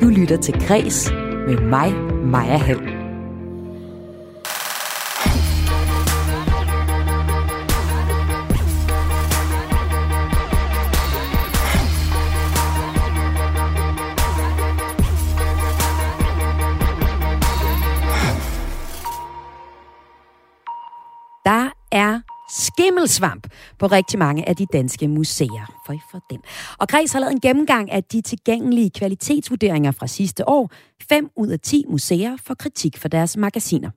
Du lytter til Græs med mig, Maja Hall. Skimmelsvamp på rigtig mange af de danske museer. For for den. Og Græs har lavet en gennemgang af de tilgængelige kvalitetsvurderinger fra sidste år. 5 ud af 10 museer får kritik for deres magasiner.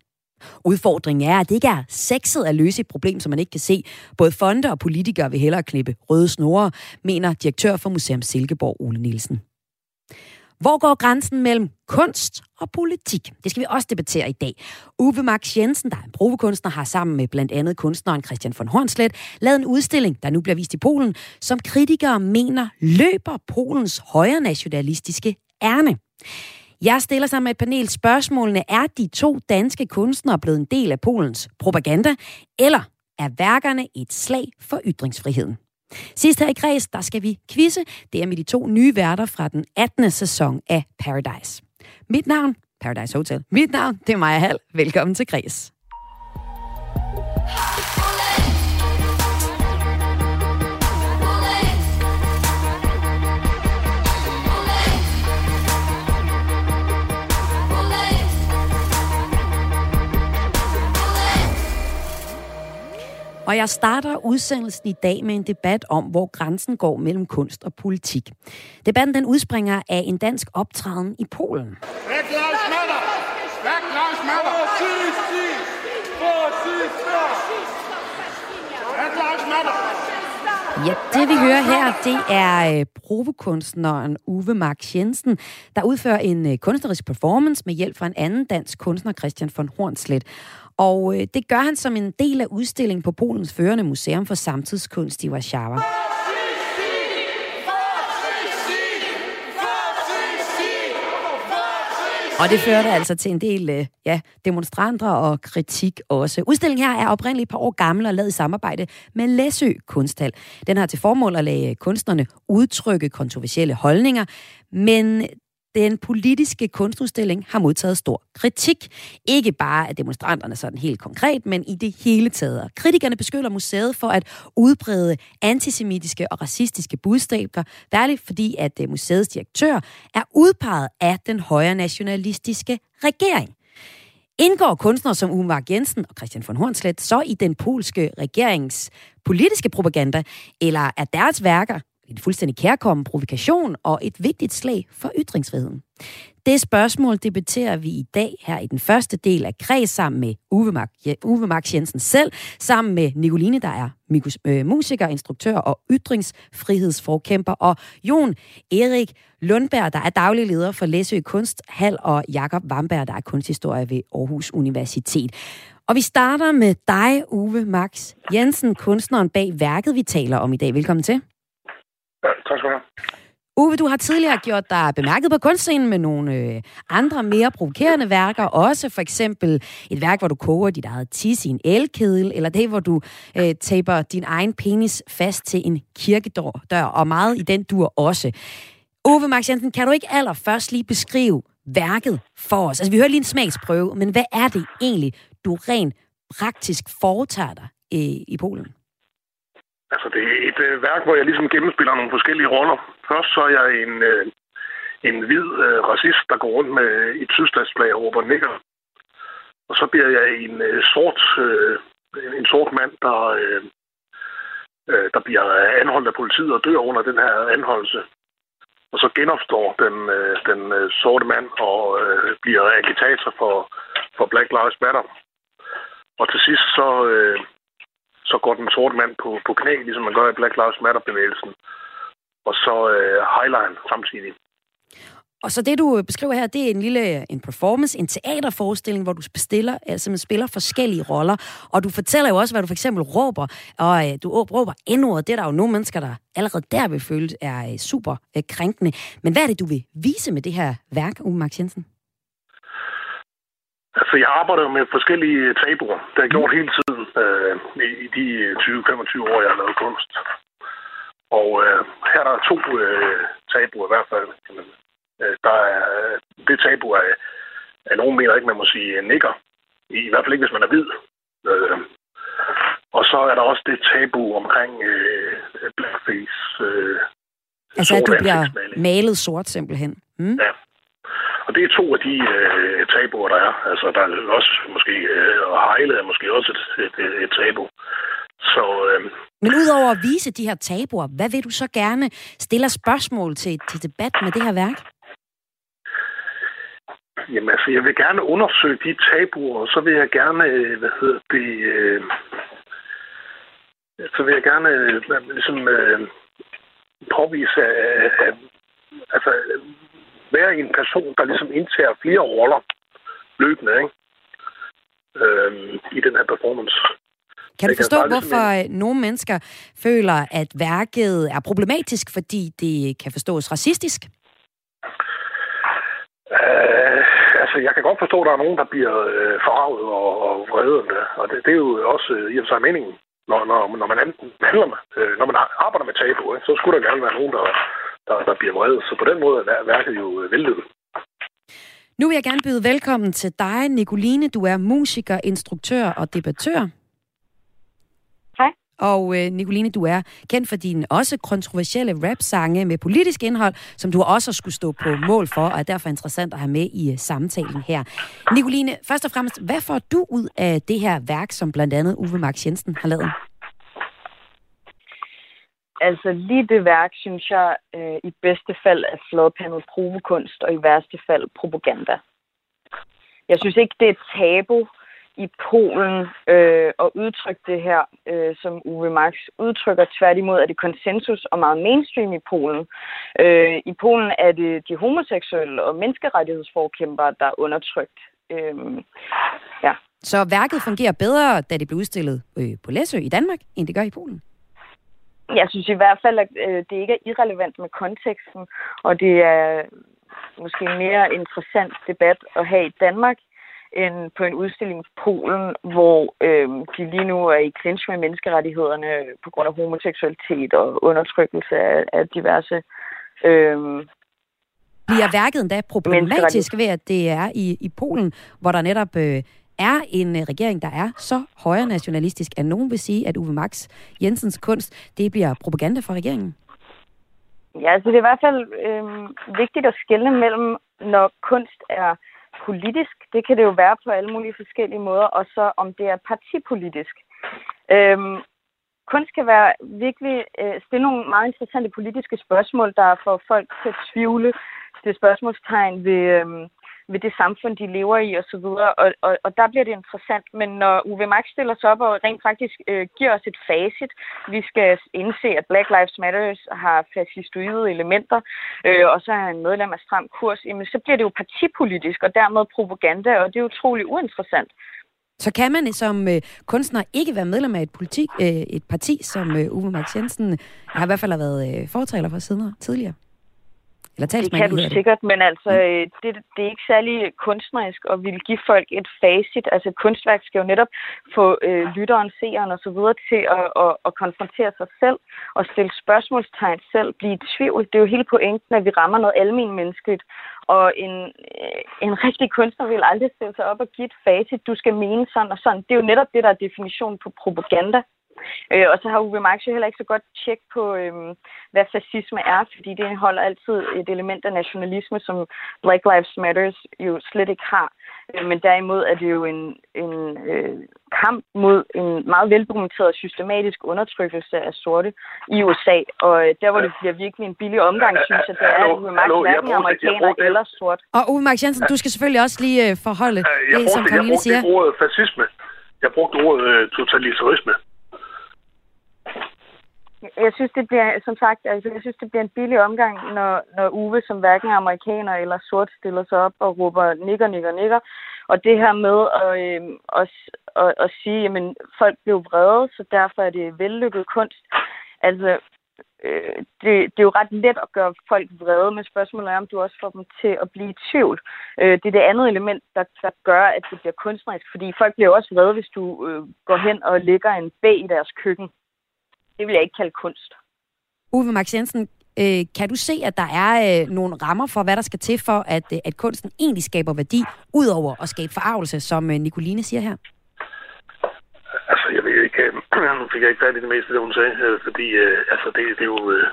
Udfordringen er, at det ikke er sexet at løse et problem, som man ikke kan se. Både fonde og politikere vil hellere klippe røde snore, mener direktør for Museum Silkeborg, Ole Nielsen. Hvor går grænsen mellem kunst og politik? Det skal vi også debattere i dag. Uwe Max Jensen, der er en provekunstner, har sammen med blandt andet kunstneren Christian von Hornslet lavet en udstilling, der nu bliver vist i Polen, som kritikere mener løber Polens højre nationalistiske ærne. Jeg stiller sammen med et panel spørgsmålene. Er de to danske kunstnere blevet en del af Polens propaganda, eller er værkerne et slag for ytringsfriheden? Sidst her i Græs, der skal vi quizze. Det er med de to nye værter fra den 18. sæson af Paradise. Mit navn, Paradise Hotel. Mit navn, det er Maja Hall. Velkommen til Græs. Og jeg starter udsendelsen i dag med en debat om, hvor grænsen går mellem kunst og politik. Debatten den udspringer af en dansk optræden i Polen. Black Lives Matter! Black Lives Matter! Black Lives Matter! Ja, det vi hører her, det er øh, Uwe Mark Jensen, der udfører en øh, kunstnerisk performance med hjælp fra en anden dansk kunstner, Christian von Hornslet. Og øh, det gør han som en del af udstillingen på Polens førende museum for samtidskunst i Warszawa. Og det førte altså til en del øh, ja, demonstranter og kritik også. Udstillingen her er oprindeligt et par år gammel og lavet i samarbejde med Læsø Kunsthal. Den har til formål at lade kunstnerne udtrykke kontroversielle holdninger, men den politiske kunstudstilling har modtaget stor kritik. Ikke bare af demonstranterne sådan helt konkret, men i det hele taget. Kritikerne beskylder museet for at udbrede antisemitiske og racistiske budskaber, værligt fordi at øh, museets direktør er udpeget af den højre nationalistiske regering. Indgår kunstnere som Umar Jensen og Christian von Hornslet så i den polske regerings politiske propaganda, eller er deres værker en fuldstændig kærkommen provokation og et vigtigt slag for ytringsfriheden. Det spørgsmål debatterer vi i dag her i den første del af Kreds sammen med Uwe, Mark, Uwe Max Jensen selv, sammen med Nicoline, der er øh, musiker, instruktør og ytringsfrihedsforkæmper, og Jon Erik Lundberg, der er daglig leder for Læsø Kunsthal, og Jakob Vamberg, der er kunsthistorie ved Aarhus Universitet. Og vi starter med dig, Uwe Max Jensen, kunstneren bag værket, vi taler om i dag. Velkommen til. Tak skal du have. Uwe, du har tidligere gjort dig bemærket på kunstscenen med nogle øh, andre mere provokerende værker, også for eksempel et værk, hvor du koger dit eget tis i en elkedel, eller det, hvor du øh, taber din egen penis fast til en kirkedør, dør, og meget i den dur også. Uwe Max Jensen, kan du ikke allerførst lige beskrive værket for os? Altså, vi hører lige en smagsprøve, men hvad er det egentlig, du rent praktisk foretager dig øh, i Polen? Altså, det er et øh, værk, hvor jeg ligesom gennemspiller nogle forskellige roller. Først så er jeg en, øh, en hvid øh, racist, der går rundt med et sydstatsflag og råber nigger. Og så bliver jeg en øh, sort øh, en sort mand, der, øh, øh, der bliver anholdt af politiet og dør under den her anholdelse. Og så genopstår den, øh, den øh, sorte mand og øh, bliver agitator for, for Black Lives Matter. Og til sidst så, øh, så går den sorte mand på, på knæ, ligesom man gør i Black Lives Matter-bevægelsen. Og så øh, highline samtidig. Og så det, du beskriver her, det er en lille en performance, en teaterforestilling, hvor du spiller, altså, man spiller forskellige roller. Og du fortæller jo også, hvad du for eksempel råber. Og øh, du råber endordet. Det er der jo nogle mennesker, der allerede der vil føle er øh, super øh, krænkende. Men hvad er det, du vil vise med det her værk, Uwe Max Jensen? Altså, jeg arbejder med forskellige tabuer. Det har jeg gjort hele tiden øh, i de 20-25 år, jeg har lavet kunst. Og øh, her er der to øh, tabuer i hvert fald. Øh, der er, det tabu er, at nogen mener ikke, man må sige nikker. I hvert fald ikke, hvis man er hvid. Øh, og så er der også det tabu omkring øh, blackface. Øh, altså, at du bliver malet sort simpelthen. Mm? Ja. Det er to af de øh, tabuer, der er. Altså, der er også måske, øh, og hejle er måske også et, et, et, tabu. Så, øh, Men udover at vise de her tabuer, hvad vil du så gerne stille spørgsmål til, til debat med det her værk? Jamen altså, jeg vil gerne undersøge de tabuer, og så vil jeg gerne, øh, hvad hedder det, øh, så vil jeg gerne øh, ligesom øh, påvise, at, at altså, være en person, der ligesom indtager flere roller løbende, ikke? Øhm, i den her performance. Kan du forstå, hvorfor en... nogle mennesker føler, at værket er problematisk, fordi det kan forstås racistisk? Uh, altså, jeg kan godt forstå, at der er nogen, der bliver uh, forarvet og, og vrede. Og det, det er jo også uh, i og for sig meningen. Når, når, når man handler med, uh, når man arbejder med tabu, uh, så skulle der gerne være nogen, der, der, der bliver vrede. Så på den måde er værket jo vellykket. Nu vil jeg gerne byde velkommen til dig, Nicoline. Du er musiker, instruktør og debattør. Og øh, Nicoline, du er kendt for dine også kontroversielle rap-sange med politisk indhold, som du også skulle stå på mål for, og er derfor interessant at have med i uh, samtalen her. Nicoline, først og fremmest, hvad får du ud af det her værk, som blandt andet Uwe Max Jensen har lavet? Altså lige det værk, synes jeg, øh, i bedste fald er fladpandet provokunst, og i værste fald propaganda. Jeg synes ikke, det er et tabu i Polen øh, at udtrykke det her, øh, som Uwe Marx udtrykker. Tværtimod er det konsensus og meget mainstream i Polen. Øh, I Polen er det de homoseksuelle og menneskerettighedsforkæmpere, der er undertrykt. Øh, ja. Så værket fungerer bedre, da det blev udstillet øh, på Læsø i Danmark, end det gør i Polen? Jeg synes i hvert fald, at øh, det ikke er irrelevant med konteksten, og det er måske en mere interessant debat at have i Danmark, end på en udstilling i Polen, hvor øh, de lige nu er i clinch med menneskerettighederne på grund af homoseksualitet og undertrykkelse af, af diverse øh, bliver værket endda problematisk ved, at det er i, i Polen, hvor der netop øh, er en øh, regering, der er så højre nationalistisk, at nogen vil sige, at Uwe Max Jensens kunst, det bliver propaganda for regeringen? Ja, altså det er i hvert fald øh, vigtigt at skille mellem, når kunst er politisk. Det kan det jo være på alle mulige forskellige måder, og så om det er partipolitisk. Øhm, kunst kan være virkelig øh, stille nogle meget interessante politiske spørgsmål, der får folk til at tvivle. Det spørgsmålstegn ved, øh, ved det samfund, de lever i osv., og, og, og der bliver det interessant. Men når Uwe Max stiller sig op og rent faktisk øh, giver os et facit, vi skal indse, at Black Lives Matter har fascistoide elementer, øh, og så er han medlem af stram kurs, jamen, så bliver det jo partipolitisk og dermed propaganda, og det er utrolig uinteressant. Så kan man som øh, kunstner ikke være medlem af et, politik, øh, et parti, som øh, Uwe Max Jensen har i hvert fald har været øh, fortaler for siden tidligere? Eller det kan du det. sikkert, men altså, mm. det, det er ikke særlig kunstnerisk at ville give folk et facit. Altså, et kunstværk skal jo netop få øh, lytteren, seeren og så videre til at, at, at konfrontere sig selv og stille spørgsmålstegn selv, blive i tvivl. Det er jo hele pointen, at vi rammer noget almen menneskeligt. Og en, øh, en rigtig kunstner vil aldrig stille sig op og give et facit. Du skal mene sådan og sådan. Det er jo netop det, der er definitionen på propaganda. Øh, og så har Uwe Marx jo heller ikke så godt tjek på, øh, hvad fascisme er, fordi det indeholder altid et element af nationalisme, som Black Lives Matters jo slet ikke har. Øh, men derimod er det jo en, en øh, kamp mod en meget veldokumenteret systematisk undertrykkelse af sorte i USA. Og øh, der, hvor det bliver virkelig en billig omgang, synes jeg, det er, at Uwe Marx hverken amerikaner eller sort. Og Uwe Marx Jensen, du skal selvfølgelig også lige øh, forholde jeg det, som Karoline siger. Jeg brugte ordet fascisme. Jeg brugte ordet øh, totalitarisme. Jeg synes, det bliver, som sagt, altså, jeg synes, det bliver en billig omgang, når, når Uwe, som hverken amerikaner eller sort, stiller sig op og råber nikker, nikker, nikker. Og det her med at, øh, at, at, at sige, at folk blev vrede, så derfor er det vellykket kunst. Altså, øh, det, det er jo ret let at gøre folk vrede, men spørgsmålet er, om du også får dem til at blive i tvivl. Øh, det er det andet element, der, der gør, at det bliver kunstnerisk, fordi folk bliver også vrede, hvis du øh, går hen og lægger en bag i deres køkken det vil jeg ikke kalde kunst. Uwe Max Jensen, Øh, kan du se, at der er øh, nogle rammer for, hvad der skal til for, at, øh, at kunsten egentlig skaber værdi, udover at skabe forarvelse, som øh, Nicoline siger her? Altså, jeg ved ikke, nu fik jeg ikke fat i det meste, det hun sagde, øh, fordi øh, altså, det, det er jo... Øh,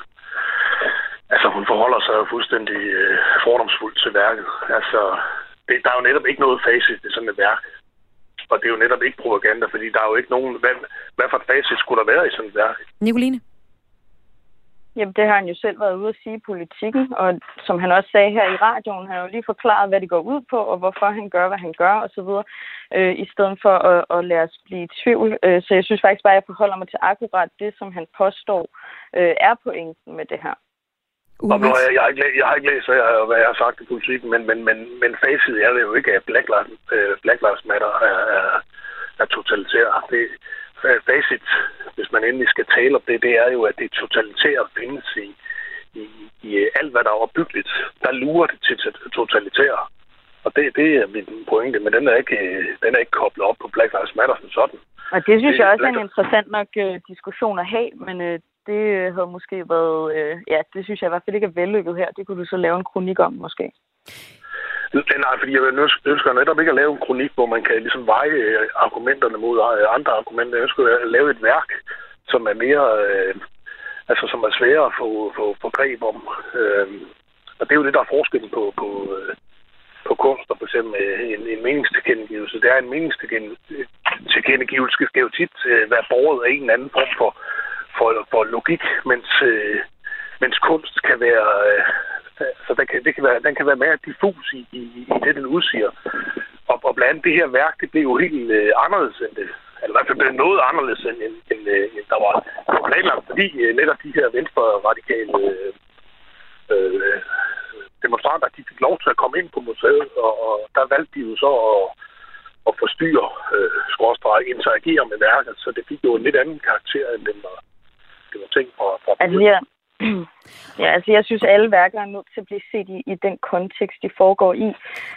altså, hun forholder sig fuldstændig øh, fordomsfuldt til værket. Altså, det, der er jo netop ikke noget facit i sådan et værk. Og det er jo netop ikke propaganda, fordi der er jo ikke nogen... Hvad, hvad for et facit skulle der være i sådan et værk? Nicoline? Jamen, det har han jo selv været ude at sige i politikken, og som han også sagde her i radioen, han har jo lige forklaret, hvad det går ud på, og hvorfor han gør, hvad han gør, osv., øh, i stedet for at, at lade os blive i tvivl. Øh, så jeg synes faktisk bare, at jeg forholder mig til akkurat det, som han påstår øh, er pointen med det her. Og nu, jeg, jeg, har ikke, læst, jeg har ikke læst, hvad jeg, hvad jeg har sagt i politikken, men, men, men, men facet er det jo ikke, at Black Lives, øh, Black Lives Matter er, er, er totalitær. Det, facit, hvis man endelig skal tale om det, det er jo, at det totalitære findes i, i, i alt, hvad der er opbyggeligt. Der lurer det til totalitære. Og det, det er min pointe, men den er ikke, den er ikke koblet op på Black Lives Matter som sådan. Og det synes det, jeg også er en interessant nok uh, diskussion at have, men uh, det øh, havde måske været, øh, ja, det synes jeg i hvert fald ikke er vellykket her. Det kunne du så lave en kronik om, måske. Nej, fordi jeg ønsker netop ikke at lave en kronik, hvor man kan ligesom veje øh, argumenterne mod øh, andre argumenter. Jeg ønsker at lave et værk, som er mere, øh, altså som er sværere at få, få, få greb om. Øh, og det er jo det, der er forskellen på, på, på kunst og for eksempel en, en meningstilkendegivelse. Det er en meningstilkendegivelse, skal jo tit være borget af en eller anden form for, for, for logik, mens, øh, mens kunst kan være... Øh, så den kan, det kan være, den kan være mere diffus i, i, i det, den udsiger. Og, og blandt andet det her værk, det blev jo helt øh, anderledes end det. Eller i hvert fald blev noget anderledes, end, end, end, øh, end der var, planlagt, fordi øh, netop de her venstre-radikale øh, øh, demonstranter, de fik lov til at komme ind på museet, og, og der valgte de jo så at, at forstyrre, øh, skråstrej, interagere med værket, så det fik jo en lidt anden karakter, end den var, var tænkt fra, fra altså, ja, Ja, altså jeg synes, alle værker er nødt til at blive set i, i den kontekst, de foregår i.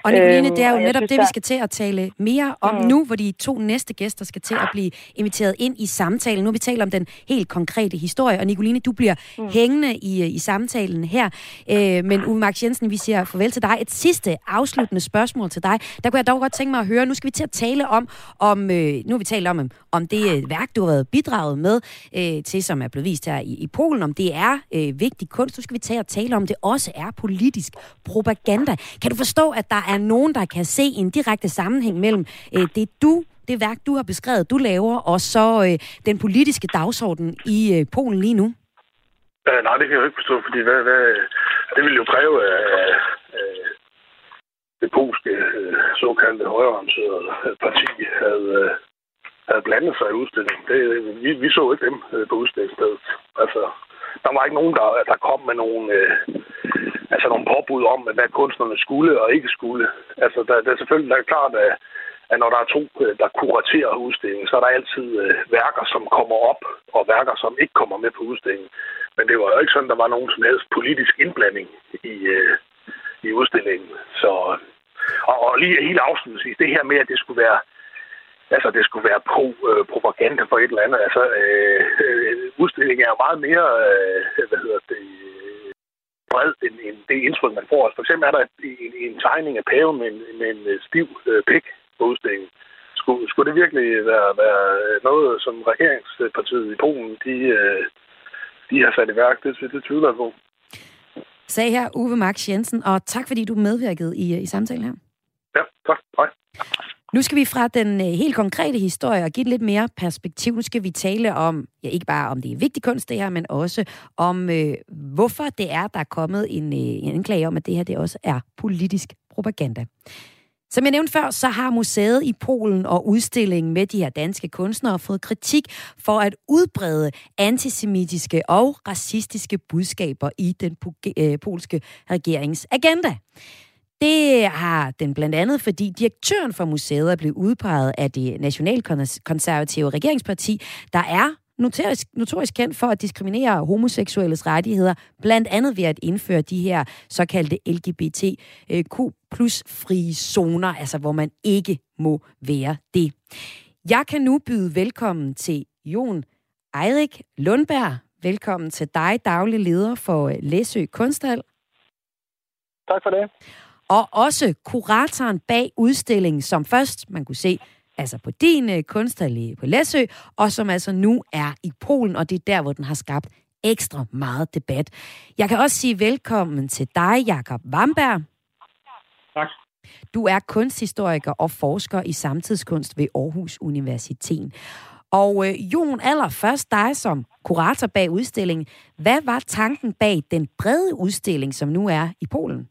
Og Nicoline, øhm, det er jo netop synes, det, vi skal til at tale mere om mm. nu, hvor de to næste gæster skal til at blive inviteret ind i samtalen. Nu vi taler om den helt konkrete historie, og Nicoline, du bliver mm. hængende i, i samtalen her. Øh, men Uwe Max Jensen, vi siger farvel til dig. Et sidste afsluttende spørgsmål til dig. Der kunne jeg dog godt tænke mig at høre, nu skal vi til at tale om, om øh, nu har vi talt om, om det øh, værk, du har været bidraget med øh, til, som er blevet vist her i, i Polen, om det er øh, vigtig kunst. Nu skal vi tage og tale om, det også er politisk propaganda. Kan du forstå, at der er nogen, der kan se en direkte sammenhæng mellem øh, det, du det værk, du har beskrevet, du laver, og så øh, den politiske dagsorden i øh, Polen lige nu? Uh, nej, det kan jeg jo ikke forstå, fordi hvad, hvad, det vil jo kræve, at uh, det polske øh, såkaldte højreorienterede parti havde, øh, havde blandet sig i udstillingen. Det, vi, vi så ikke dem øh, på udstillingsstedet. Altså, der var ikke nogen, der, der kom med nogen, øh, altså nogle påbud om, hvad kunstnerne skulle og ikke skulle. Altså, der, der er selvfølgelig der er klart, at, at når der er to, øh, der kuraterer udstillingen, så er der altid øh, værker, som kommer op, og værker, som ikke kommer med på udstillingen. Men det var jo ikke sådan, der var nogen som helst politisk indblanding i, øh, i udstillingen. Så, og, og lige helt afslutningsvis, det her med, at det skulle være altså det skulle være pro-propaganda øh, for et eller andet. Altså, øh, øh, udstillingen er jo meget mere, øh, hvad hedder det, bred end, end det indtryk, man får. Altså, for eksempel er der en, en tegning af paven med en, med en øh, stiv øh, pik på udstillingen. Skulle, skulle det virkelig være, være noget, som regeringspartiet i Polen, de, øh, de har sat i værk? Det, det tvivler jeg på. Sag her Uwe Max Jensen, og tak fordi du medvirkede i, i samtalen her. Ja, tak. Hej. Nu skal vi fra den øh, helt konkrete historie og give lidt mere perspektiv. Nu skal vi tale om, ja ikke bare om det er vigtig kunst det her, men også om, øh, hvorfor det er, der er kommet en, øh, en anklage om, at det her det også er politisk propaganda. Som jeg nævnte før, så har museet i Polen og udstillingen med de her danske kunstnere fået kritik for at udbrede antisemitiske og racistiske budskaber i den øh, polske regerings agenda. Det har den blandt andet, fordi direktøren for museet er blevet udpeget af det nationalkonservative regeringsparti, der er notorisk, notorisk kendt for at diskriminere homoseksuelles rettigheder, blandt andet ved at indføre de her såkaldte LGBTQ plus frie zoner, altså hvor man ikke må være det. Jeg kan nu byde velkommen til Jon Eirik Lundberg. velkommen til dig, daglig leder for Læsø Kunsthal. Tak for det. Og også kuratoren bag udstillingen, som først man kunne se altså på din øh, på Læsø, og som altså nu er i Polen, og det er der, hvor den har skabt ekstra meget debat. Jeg kan også sige velkommen til dig, Jakob Wamberg. Tak. Du er kunsthistoriker og forsker i samtidskunst ved Aarhus Universitet. Og øh, Jon, allerførst dig som kurator bag udstillingen. Hvad var tanken bag den brede udstilling, som nu er i Polen?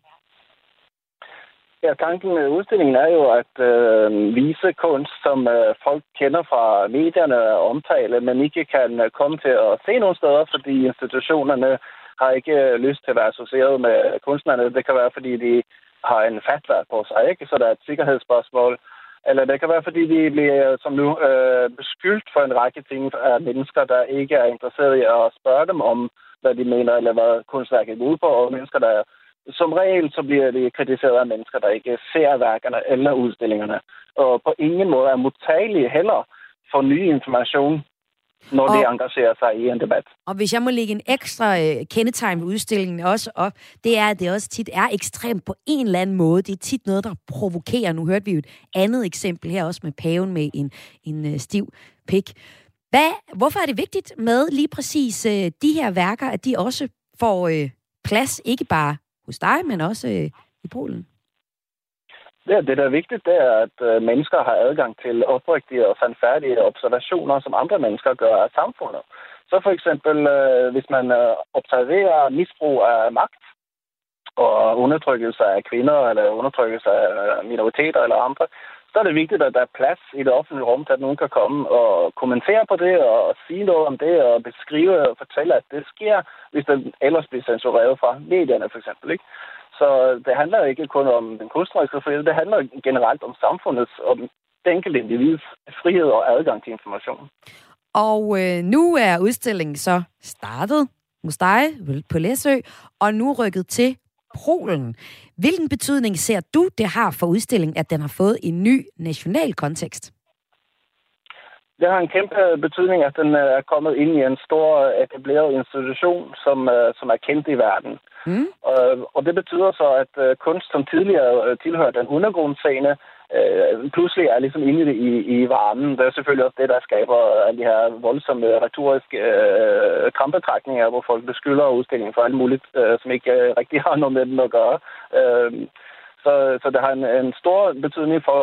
Ja, tanken med udstillingen er jo at øh, vise kunst, som øh, folk kender fra medierne og omtale, men ikke kan øh, komme til at se nogen steder, fordi institutionerne har ikke øh, lyst til at være associeret med kunstnerne. Det kan være, fordi de har en fatwa på sig, ikke? så der er et sikkerhedsspørgsmål. Eller det kan være, fordi de bliver som nu øh, beskyldt for en række ting af mennesker, der ikke er interesseret i at spørge dem om, hvad de mener, eller hvad kunstværket går ud på, og mennesker, der som regel så bliver det kritiseret af mennesker, der ikke ser værkerne eller udstillingerne, og på ingen måde er modtagelige heller for ny information, når og, de engagerer sig i en debat. Og hvis jeg må lægge en ekstra øh, kendetegn ved udstillingen også op, det er, at det også tit er ekstremt på en eller anden måde. Det er tit noget, der provokerer. Nu hørte vi jo et andet eksempel her også med paven med en, en øh, stiv pik. Hvad, hvorfor er det vigtigt med lige præcis øh, de her værker, at de også får øh, plads, ikke bare hos dig, men også øh, i Polen? Ja, det, der er vigtigt, det er, at øh, mennesker har adgang til oprigtige og sandfærdige observationer, som andre mennesker gør af samfundet. Så for eksempel, øh, hvis man øh, observerer misbrug af magt, og undertrykkelse af kvinder, eller undertrykkelse af øh, minoriteter eller andre, så er det vigtigt, at der er plads i det offentlige rum til, at nogen kan komme og kommentere på det, og sige noget om det, og beskrive og fortælle, at det sker, hvis den ellers bliver censureret fra medierne, for eksempel. Ikke? Så det handler ikke kun om den kunstneriske frihed, det handler generelt om samfundets, og det enkelte individs frihed og adgang til information. Og øh, nu er udstillingen så startet hos dig på Læsø, og nu rykket til Polen. Hvilken betydning ser du, det har for udstillingen, at den har fået en ny national kontekst? Det har en kæmpe betydning, at den er kommet ind i en stor etableret institution, som, øh, som er kendt i verden. Mm. Og, og det betyder så, at øh, kunst, som tidligere øh, tilhørte den undergrundscene, øh, pludselig er ligesom inde i, det, i, i varmen. Det er selvfølgelig også det, der skaber alle de her voldsomme retoriske øh, krampetrækninger, hvor folk beskylder udstillingen for alt muligt, øh, som ikke øh, rigtig har noget med den at gøre. Øh, så, så det har en, en stor betydning for,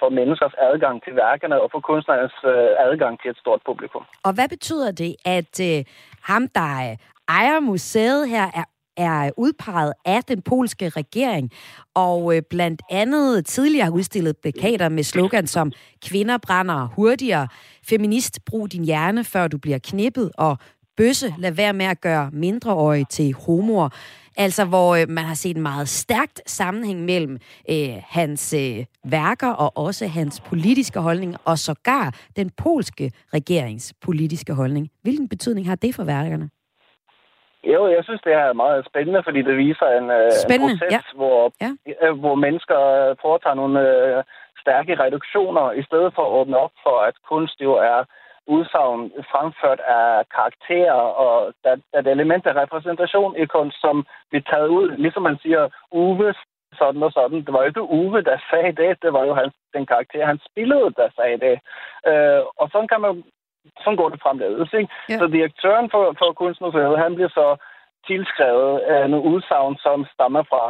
for menneskers adgang til værkerne og for kunstnernes øh, adgang til et stort publikum. Og hvad betyder det, at øh, ham, der øh, ejer museet her, er er udpeget af den polske regering, og øh, blandt andet tidligere har udstillet plakater med slogan som kvinder brænder hurtigere, feminist brug din hjerne, før du bliver knippet, og bøsse, lad være med at gøre mindreårige til homoer. Altså, hvor øh, man har set en meget stærkt sammenhæng mellem øh, hans øh, værker og også hans politiske holdning, og sågar den polske regerings politiske holdning. Hvilken betydning har det for værkerne? Jo, jeg synes, det er meget spændende, fordi det viser en, øh, spændende, en proces, ja. Hvor, ja. Øh, hvor mennesker foretager nogle øh, stærke reduktioner, i stedet for at åbne op for, at kunst jo er udsagn fremført af karakterer, og der, der er et element af repræsentation i kunst, som bliver taget ud, ligesom man siger, Uwe sådan og sådan. Det var jo ikke Uwe, der sagde det, det var jo hans, den karakter, han spillede, der sagde det. Øh, og sådan kan man sådan går det fremdeles. Ikke? Ja. Så direktøren for, for Kunstmuseet, han bliver så tilskrevet af nogle udsagn, som stammer fra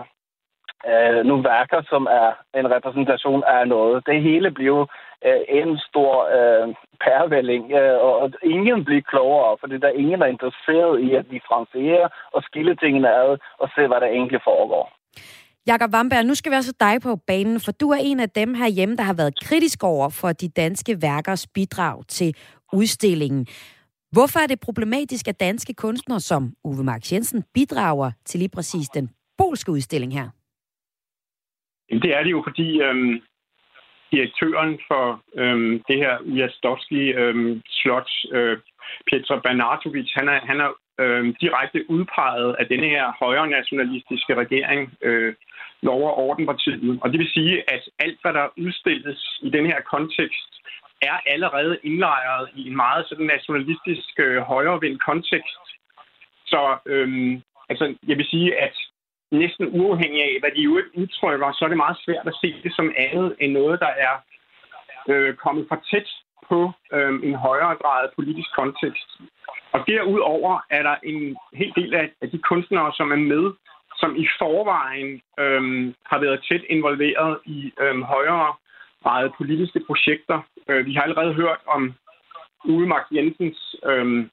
øh, nogle værker, som er en repræsentation af noget. Det hele bliver øh, en stor øh, pærvælling, øh, og ingen bliver klogere, fordi der er ingen, der er interesseret i at differentiere og skille tingene ad og se, hvad der egentlig foregår. Jakob Wamberg, nu skal vi også dig på banen, for du er en af dem herhjemme, der har været kritisk over for de danske værkers bidrag til udstillingen. Hvorfor er det problematisk, at danske kunstnere som Uwe Mark Jensen bidrager til lige præcis den polske udstilling her? Det er det jo, fordi øhm, direktøren for øhm, det her Jastovski øhm, slot, øh, Pietro Banatovic, han er, han er øhm, direkte udpeget af denne her højre nationalistiske regering, øh, Lov- og Ordenpartiet. Og det vil sige, at alt, hvad der udstilles i den her kontekst, er allerede indlejret i en meget sådan nationalistisk øh, højrevendt kontekst. Så øhm, altså, jeg vil sige, at næsten uafhængig af, hvad de jo udtrykker, så er det meget svært at se det som andet end noget, der er øh, kommet for tæt på øh, en højere grad politisk kontekst. Og derudover er der en hel del af, af de kunstnere, som er med, som i forvejen øh, har været tæt involveret i øh, højere meget politiske projekter. Øh, vi har allerede hørt om Uwe Mark Jensens øh,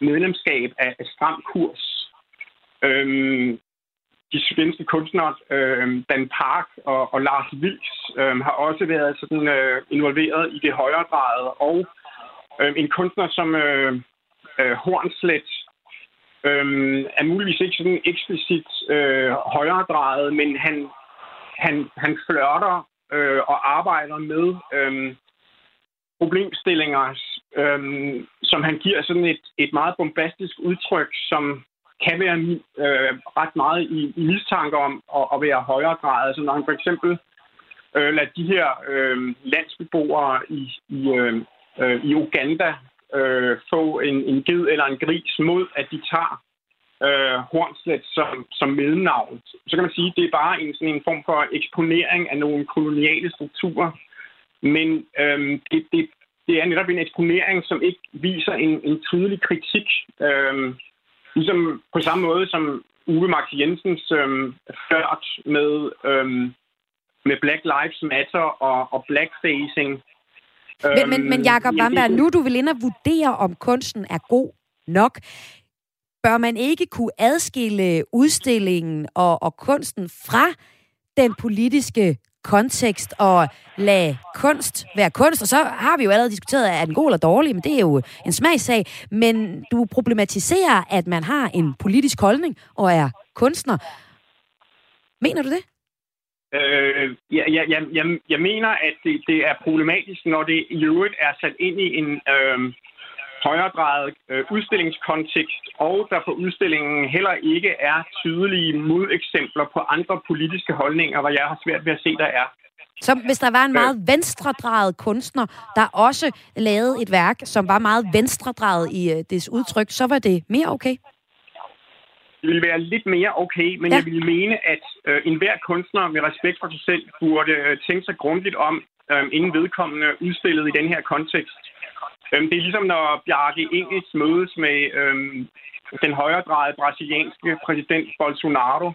medlemskab af, af Stram Kurs. Øh, de svenske kunstnere, øh, Dan Park og, og Lars Vilks, øh, har også været sådan, øh, involveret i det højere grad. Og øh, en kunstner som øh, øh, Hornslet øh, er muligvis ikke sådan eksplicit øh, højredrejet, men han, han, han flørter øh, og arbejder med øh, problemstillinger, øh, som han giver sådan et, et meget bombastisk udtryk, som kan være øh, ret meget i, i mistanke om at, at være højere grad. Altså når han for eksempel øh, lader de her øh, landsbeboere i, i, øh, øh, i Uganda øh, få en, en ged eller en gris mod, at de tager øh, Hornslet som, som mellemnavn. Så kan man sige, at det er bare en, sådan en form for eksponering af nogle koloniale strukturer. Men øh, det, det, det er netop en eksponering, som ikke viser en, en tydelig kritik øh, Ligesom på samme måde som Uwe Max Jensens øh, ført med, øh, med Black Lives Matter og, og blackfacing. Men, men, men øhm, Jacob Bamberg, nu du vil ind og vurdere, om kunsten er god nok. Bør man ikke kunne adskille udstillingen og, og kunsten fra den politiske kontekst og lade kunst være kunst. Og så har vi jo allerede diskuteret, er den god eller dårlig, men det er jo en smagssag. Men du problematiserer, at man har en politisk holdning og er kunstner. Mener du det? Øh, ja, ja, jeg, jeg mener, at det, det er problematisk, når det i øvrigt er sat ind i en, øh, grad øh, udstillingskontekst, og der på udstillingen heller ikke er tydelige modeksempler på andre politiske holdninger, hvor jeg har svært ved at se, der er. Så hvis der var en meget venstredrejet kunstner, der også lavede et værk, som var meget venstredrejet i uh, dets udtryk, så var det mere okay? Ville være lidt mere okay, men ja. jeg ville mene, at øh, enhver kunstner med respekt for sig selv burde øh, tænke sig grundigt om, øh, inden vedkommende udstillede i den her kontekst. Øhm, det er ligesom, når Bjarke Engels mødes med øhm, den højredrejede brasilianske præsident Bolsonaro.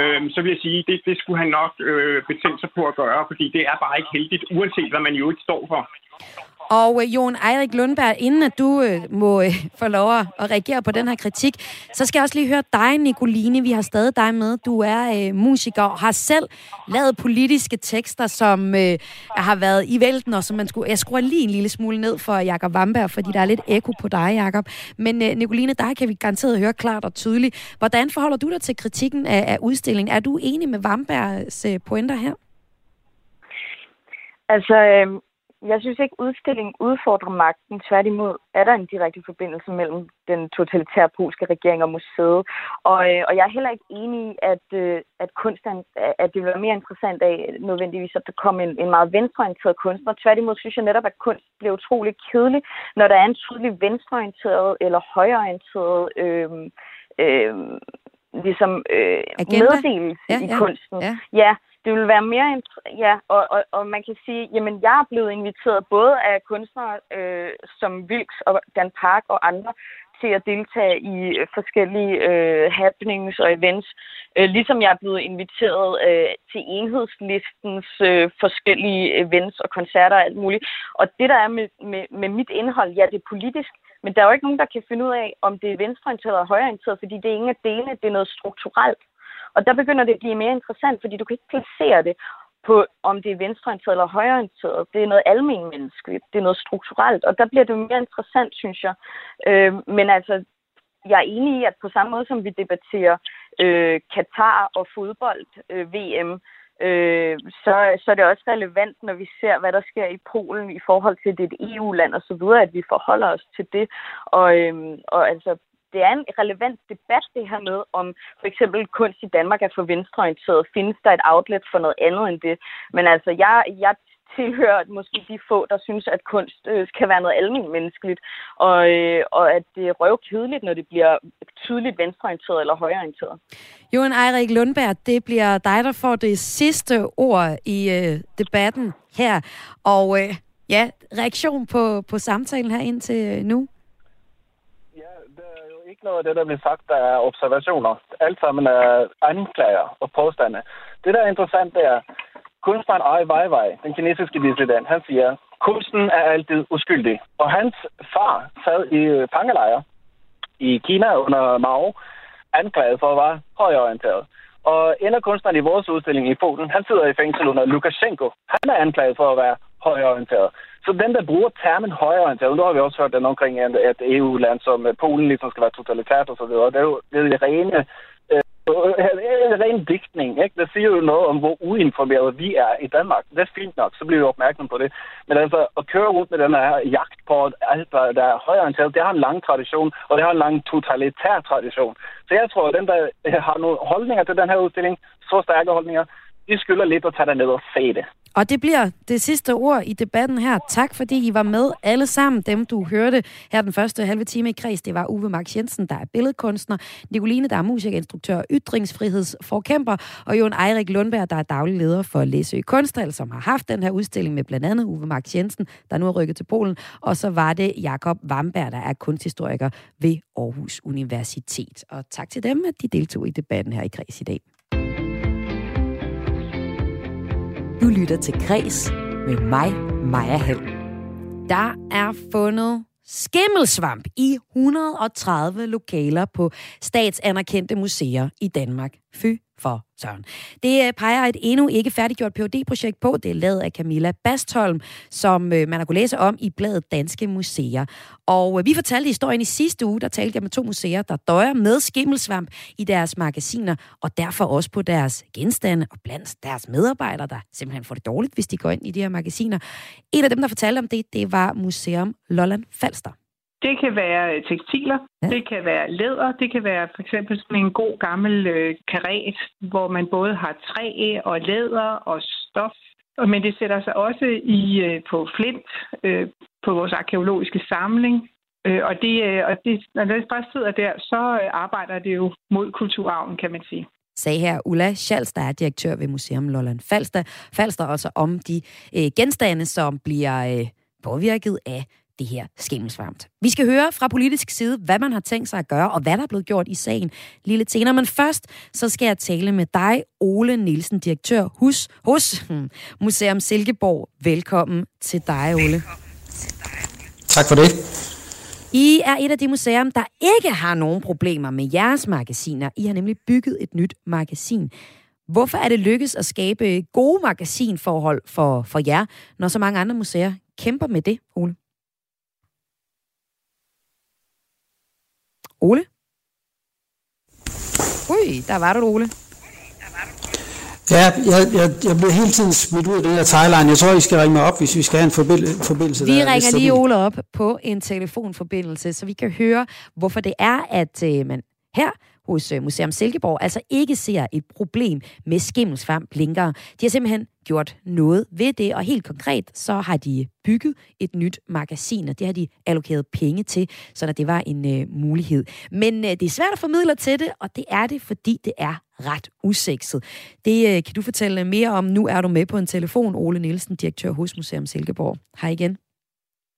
Øhm, så vil jeg sige, det, det skulle han nok øh, betænke sig på at gøre, fordi det er bare ikke heldigt, uanset hvad man jo ikke står for. Og øh, Jon Eirik Lundberg, inden at du øh, må øh, få lov at reagere på den her kritik, så skal jeg også lige høre dig, Nicoline. Vi har stadig dig med. Du er øh, musiker og har selv lavet politiske tekster, som øh, har været i vælten, og som man skulle... Jeg skruer lige en lille smule ned for Jakob Vamberg, fordi der er lidt ekko på dig, Jakob. Men øh, Nicoline, dig kan vi garanteret høre klart og tydeligt. Hvordan forholder du dig til kritikken af, af udstillingen? Er du enig med Vambergs øh, pointer her? Altså, øh, jeg synes ikke, udstillingen udfordrer magten. Tværtimod er der en direkte forbindelse mellem den totalitære polske regering og museet. Og, øh, og jeg er heller ikke enig i, at, øh, at, kunsten, at det vil være mere interessant af nødvendigvis, at der kom en, en meget venstreorienteret kunstner. Tværtimod synes jeg netop, at kunst bliver utrolig kedelig, når der er en tydelig venstreorienteret eller højreorienteret øh, øh, ligesom, øh, meddelelse ja, i ja, kunsten. Ja. ja det vil være mere... Ja, og, og, og man kan sige, jamen jeg er blevet inviteret både af kunstnere øh, som Vilks og Dan Park og andre til at deltage i øh, forskellige øh, happenings og events, øh, ligesom jeg er blevet inviteret øh, til enhedslistens øh, forskellige events og koncerter og alt muligt. Og det, der er med, med, med mit indhold, ja, det er politisk, men der er jo ikke nogen, der kan finde ud af, om det er venstreorienteret eller højreorienteret, fordi det er ingen af delene, det er noget strukturelt. Og der begynder det at blive mere interessant, fordi du kan ikke placere det på, om det er venstreorienteret eller højreorienteret. Det er noget almenmenneskeligt, det er noget strukturelt, og der bliver det mere interessant, synes jeg. Øh, men altså, jeg er enig i, at på samme måde som vi debatterer øh, Katar og fodbold, øh, VM, øh, så, så er det også relevant, når vi ser, hvad der sker i Polen i forhold til det EU-land e og så videre, at vi forholder os til det. Og, øh, og altså, det er en relevant debat, det her med, om for eksempel kunst i Danmark er for venstreorienteret. Findes der et outlet for noget andet end det? Men altså, jeg, jeg tilhører måske de få, der synes, at kunst øh, kan være noget almindeligt menneskeligt, og, øh, og at det er røvkedeligt, når det bliver tydeligt venstreorienteret eller højreorienteret. Johan Eirik Lundberg, det bliver dig, der får det sidste ord i øh, debatten her. Og øh, ja, reaktion på, på samtalen her indtil øh, nu? Ja, det er jo ikke noget af det, der bliver sagt, der er observationer. Alt sammen er anklager og påstande. Det, der er interessant, det er, kunstneren Ai Weiwei, den kinesiske dissident, han siger, kunsten er altid uskyldig. Og hans far sad i øh, fangelejre i Kina under Mao, anklaget for at være højorienteret. Og en af kunstnerne i vores udstilling i Polen, han sidder i fængsel under Lukashenko. Han er anklaget for at være højreorienteret. Så den, der bruger termen højreorienteret, nu har vi også hørt den omkring at EU-land som øh, Polen ligesom skal være totalitært og så videre. Det er jo det, er det rene en ren digtning. Ikke? Det siger jo noget om, hvor uinformeret vi er i Danmark. Det er fint nok, så bliver vi opmærksom på det. Men altså, at køre rundt med den her jagt på alt, der er højorienteret, det har en lang tradition, og det har en lang totalitær tradition. Så jeg tror, at den, der har nogle holdninger til den her udstilling, så stærke holdninger, vi skylder lidt at tage dig ned og se det. Og det bliver det sidste ord i debatten her. Tak fordi I var med alle sammen, dem du hørte her den første halve time i kreds. Det var Uwe Max Jensen, der er billedkunstner, Nicoline, der er musikerinstruktør, ytringsfrihedsforkæmper, og Jon Eirik Lundberg, der er daglig leder for Læsø Kunsthal, som har haft den her udstilling med blandt andet Uwe Max Jensen, der nu er rykket til Polen. Og så var det Jakob Vamberg, der er kunsthistoriker ved Aarhus Universitet. Og tak til dem, at de deltog i debatten her i kreds i dag. Du lytter til Græs med mig, Maja Hall. Der er fundet skimmelsvamp i 130 lokaler på statsanerkendte museer i Danmark. Fy for Søren. Det øh, peger et endnu ikke færdiggjort phd projekt på. Det er lavet af Camilla Bastholm, som øh, man har kunnet læse om i bladet Danske Museer. Og øh, vi fortalte historien i sidste uge, der talte jeg med to museer, der døjer med skimmelsvamp i deres magasiner, og derfor også på deres genstande og blandt deres medarbejdere, der simpelthen får det dårligt, hvis de går ind i de her magasiner. En af dem, der fortalte om det, det var Museum Lolland Falster. Det kan være tekstiler, ja. det kan være læder, det kan være for eksempel sådan en god gammel øh, karet, hvor man både har træ og læder og stof. Men det sætter sig også i øh, på flint, øh, på vores arkeologiske samling. Øh, og det, øh, og det, når det bare sidder der, så øh, arbejder det jo mod kulturarven, kan man sige sagde her Ulla Schals, der er direktør ved Museum Lolland Falster. Falster også om de øh, genstande, som bliver øh, påvirket af det her skimmelsvampt. Vi skal høre fra politisk side, hvad man har tænkt sig at gøre, og hvad der er blevet gjort i sagen lille senere. Men først, så skal jeg tale med dig, Ole Nielsen, direktør hos, hos hmm, Museum Silkeborg. Velkommen til dig, Ole. Tak for det. I er et af de museer, der ikke har nogen problemer med jeres magasiner. I har nemlig bygget et nyt magasin. Hvorfor er det lykkes at skabe gode magasinforhold for, for jer, når så mange andre museer kæmper med det, Ole? Ole? Ui, der var du, Ole. Ja, jeg, jeg, jeg bliver hele tiden smidt ud af den her timeline. Jeg tror, I skal ringe mig op, hvis vi skal have en forbindelse. Vi der, ringer lige Ole op på en telefonforbindelse, så vi kan høre, hvorfor det er, at øh, man her hos øh, Museum Silkeborg altså ikke ser et problem med skimmelsvamp længere. De har simpelthen gjort noget ved det, og helt konkret så har de bygget et nyt magasin, og det har de allokeret penge til, så det var en uh, mulighed. Men uh, det er svært at formidle til det, og det er det, fordi det er ret usekset. Det uh, kan du fortælle mere om. Nu er du med på en telefon, Ole Nielsen, direktør hos Museum Silkeborg. Hej igen.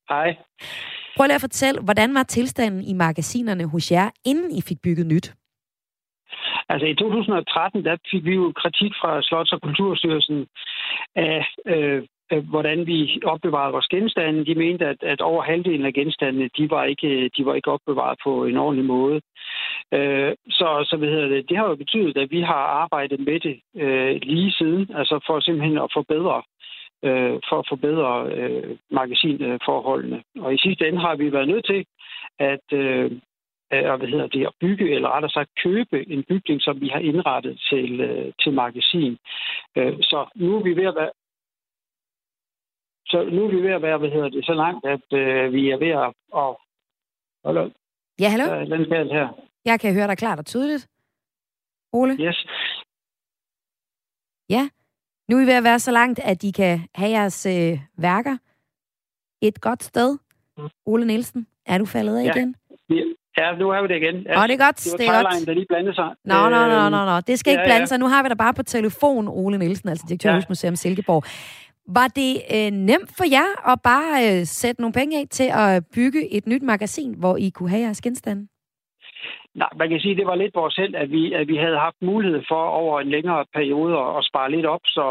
Hej. Prøv lige at fortælle, hvordan var tilstanden i magasinerne hos jer, inden I fik bygget nyt? Altså i 2013, der fik vi jo kritik fra Slots- og Kulturstyrelsen af, øh, hvordan vi opbevarede vores genstande. De mente, at, at over halvdelen af genstandene, de var ikke, de var ikke opbevaret på en ordentlig måde. Øh, så, så hvad hedder det, det har jo betydet, at vi har arbejdet med det øh, lige siden, altså for simpelthen at forbedre øh, for at forbedre øh, magasinforholdene. Og i sidste ende har vi været nødt til at, øh, og hvad hedder det, at bygge, eller rettere sagt købe en bygning, som vi har indrettet til, øh, til magasin. Øh, så nu er vi ved at være så nu er vi ved at være, hvad hedder det, så langt, at øh, vi er ved at... Oh, hallo? Ja, hallo? Der er her. Jeg kan høre dig klart og tydeligt. Ole? Yes. Ja. Nu er I ved at være så langt, at I kan have jeres øh, værker et godt sted. Mm. Ole Nielsen, er du faldet af ja. igen? Ja, nu har vi det igen. Ja, Åh, det er godt. Det, det er godt. der lige blandede sig. Nå, nå, nå, nå, nå. Det skal ikke ja, blande sig. Nu har vi dig bare på telefon, Ole Nielsen, altså direktør ja. Museum Silkeborg. Var det øh, nemt for jer at bare øh, sætte nogle penge af til at bygge et nyt magasin, hvor I kunne have jeres genstande? Nej, man kan sige, at det var lidt vores held, at vi, at vi havde haft mulighed for over en længere periode at, spare lidt op, så,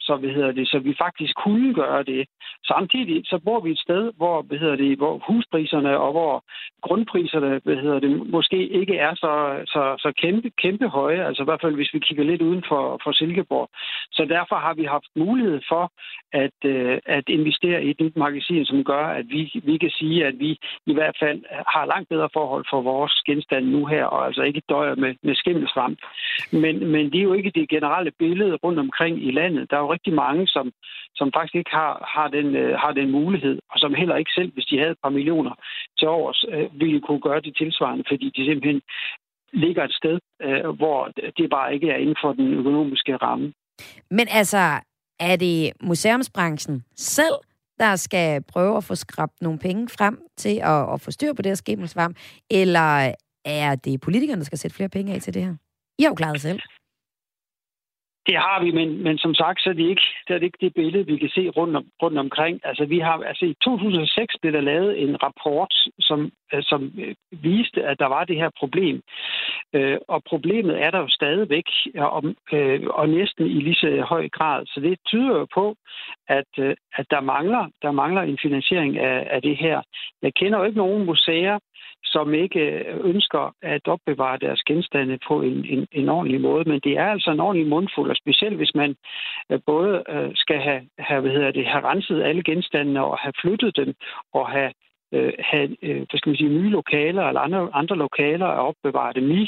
så, hvad hedder det, så vi faktisk kunne gøre det. Samtidig så bor vi et sted, hvor, hvad hedder det, hvor huspriserne og hvor grundpriserne hvad hedder det, måske ikke er så, så, så kæmpe, kæmpe høje, altså i hvert fald hvis vi kigger lidt uden for, for Silkeborg. Så derfor har vi haft mulighed for at, øh, at investere i et nyt magasin, som gør, at vi, vi kan sige, at vi i hvert fald har langt bedre forhold for vores genstande nu her, og altså ikke døjer med, med skimmelsvamp. Men, men det er jo ikke det generelle billede rundt omkring i landet. Der er jo rigtig mange, som, som faktisk ikke har, har, den, øh, har den mulighed, og som heller ikke selv, hvis de havde et par millioner til års, øh, ville kunne gøre det tilsvarende, fordi de simpelthen ligger et sted, øh, hvor det bare ikke er inden for den økonomiske ramme. Men altså, er det museumsbranchen selv, der skal prøve at få skrabt nogle penge frem til at, at få styr på det her skimmelsvamp, eller er det politikerne, der skal sætte flere penge af til det her? I har jo klaret selv. Det har vi, men, men som sagt, så er det ikke det, er ikke det billede, vi kan se rundt, om, rundt omkring. Altså, vi har, altså, i 2006 blev der lavet en rapport, som, øh, som øh, viste, at der var det her problem. Øh, og problemet er der jo stadigvæk, og, øh, og næsten i lige så høj grad. Så det tyder jo på, at, øh, at der, mangler, der mangler en finansiering af, af det her. Jeg kender jo ikke nogen museer, som ikke øh, ønsker at opbevare deres genstande på en, en, en ordentlig måde. Men det er altså en ordentlig mundfuld, og specielt hvis man øh, både øh, skal have, have, hvad hedder det, have renset alle genstandene og have flyttet dem og have øh, have øh, hvad skal man sige, nye lokaler eller andre, andre lokaler at opbevare dem i,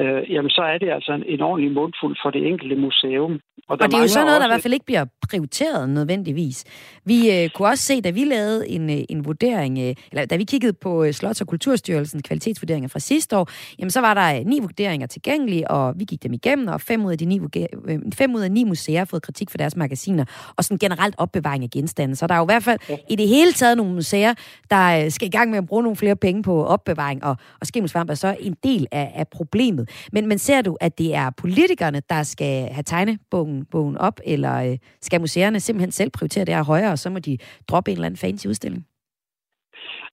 øh, jamen så er det altså en, en ordentlig mundfuld for det enkelte museum. Og, og det er jo sådan noget, også... der i hvert fald ikke bliver prioriteret nødvendigvis. Vi øh, kunne også se, da vi lavede en, øh, en vurdering, øh, eller da vi kiggede på øh, Slots- og Kulturstyrelsens kvalitetsvurderinger fra sidste år, jamen så var der øh, ni vurderinger tilgængelige, og vi gik dem igennem, og fem ud af, de ni, øh, fem ud af ni museer har fået kritik for deres magasiner, og sådan generelt opbevaring af genstande. Så der er jo i hvert fald ja. i det hele taget nogle museer, der Øh, skal i gang med at bruge nogle flere penge på opbevaring, og, og skimmelsvamp er så en del af, af problemet. Men, men ser du, at det er politikerne, der skal have tegnebogen bogen op, eller øh, skal museerne simpelthen selv prioritere det her højere, og så må de droppe en eller anden fancy udstilling?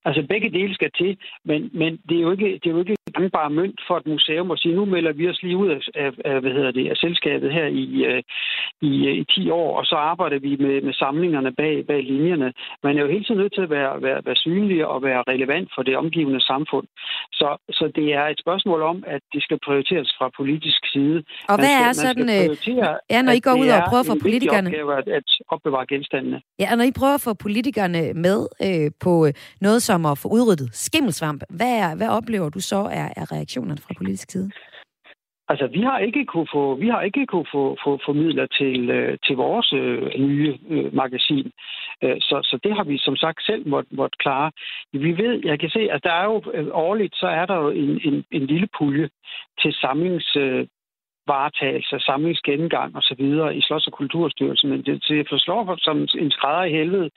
Altså begge dele skal til, men, men det er jo ikke, det er jo ikke gangbar mønt for et museum at sige, nu melder vi os lige ud af, af, af hvad hedder det, af selskabet her i, øh, i, i 10 år, og så arbejder vi med, med samlingerne bag, bag linjerne. Man er jo hele tiden nødt til at være, være, være synlig og være relevant for det omgivende samfund. Så, så det er et spørgsmål om, at det skal prioriteres fra politisk side. Og hvad man skal, er sådan... Øh, ja, når I går ud og prøver at få politikerne... Opgave at, at opbevare genstandene. Ja, og når I prøver at få politikerne med øh, på noget som at få udryddet skimmelsvamp, hvad, er, hvad oplever du så er, er reaktionerne fra politisk side? Altså, vi har ikke kunne få, vi har ikke kunne få, få, få midler til, øh, til vores øh, nye øh, magasin. Øh, så, så det har vi som sagt selv måtte, måtte klare. Vi ved, jeg kan se, at der er jo øh, årligt, så er der jo en, en, en lille pulje til samlings, øh, varetagelse, samlingsgennemgang osv. i Slots- og Kulturstyrelsen, men det, det forslår som en skrædder i helvede,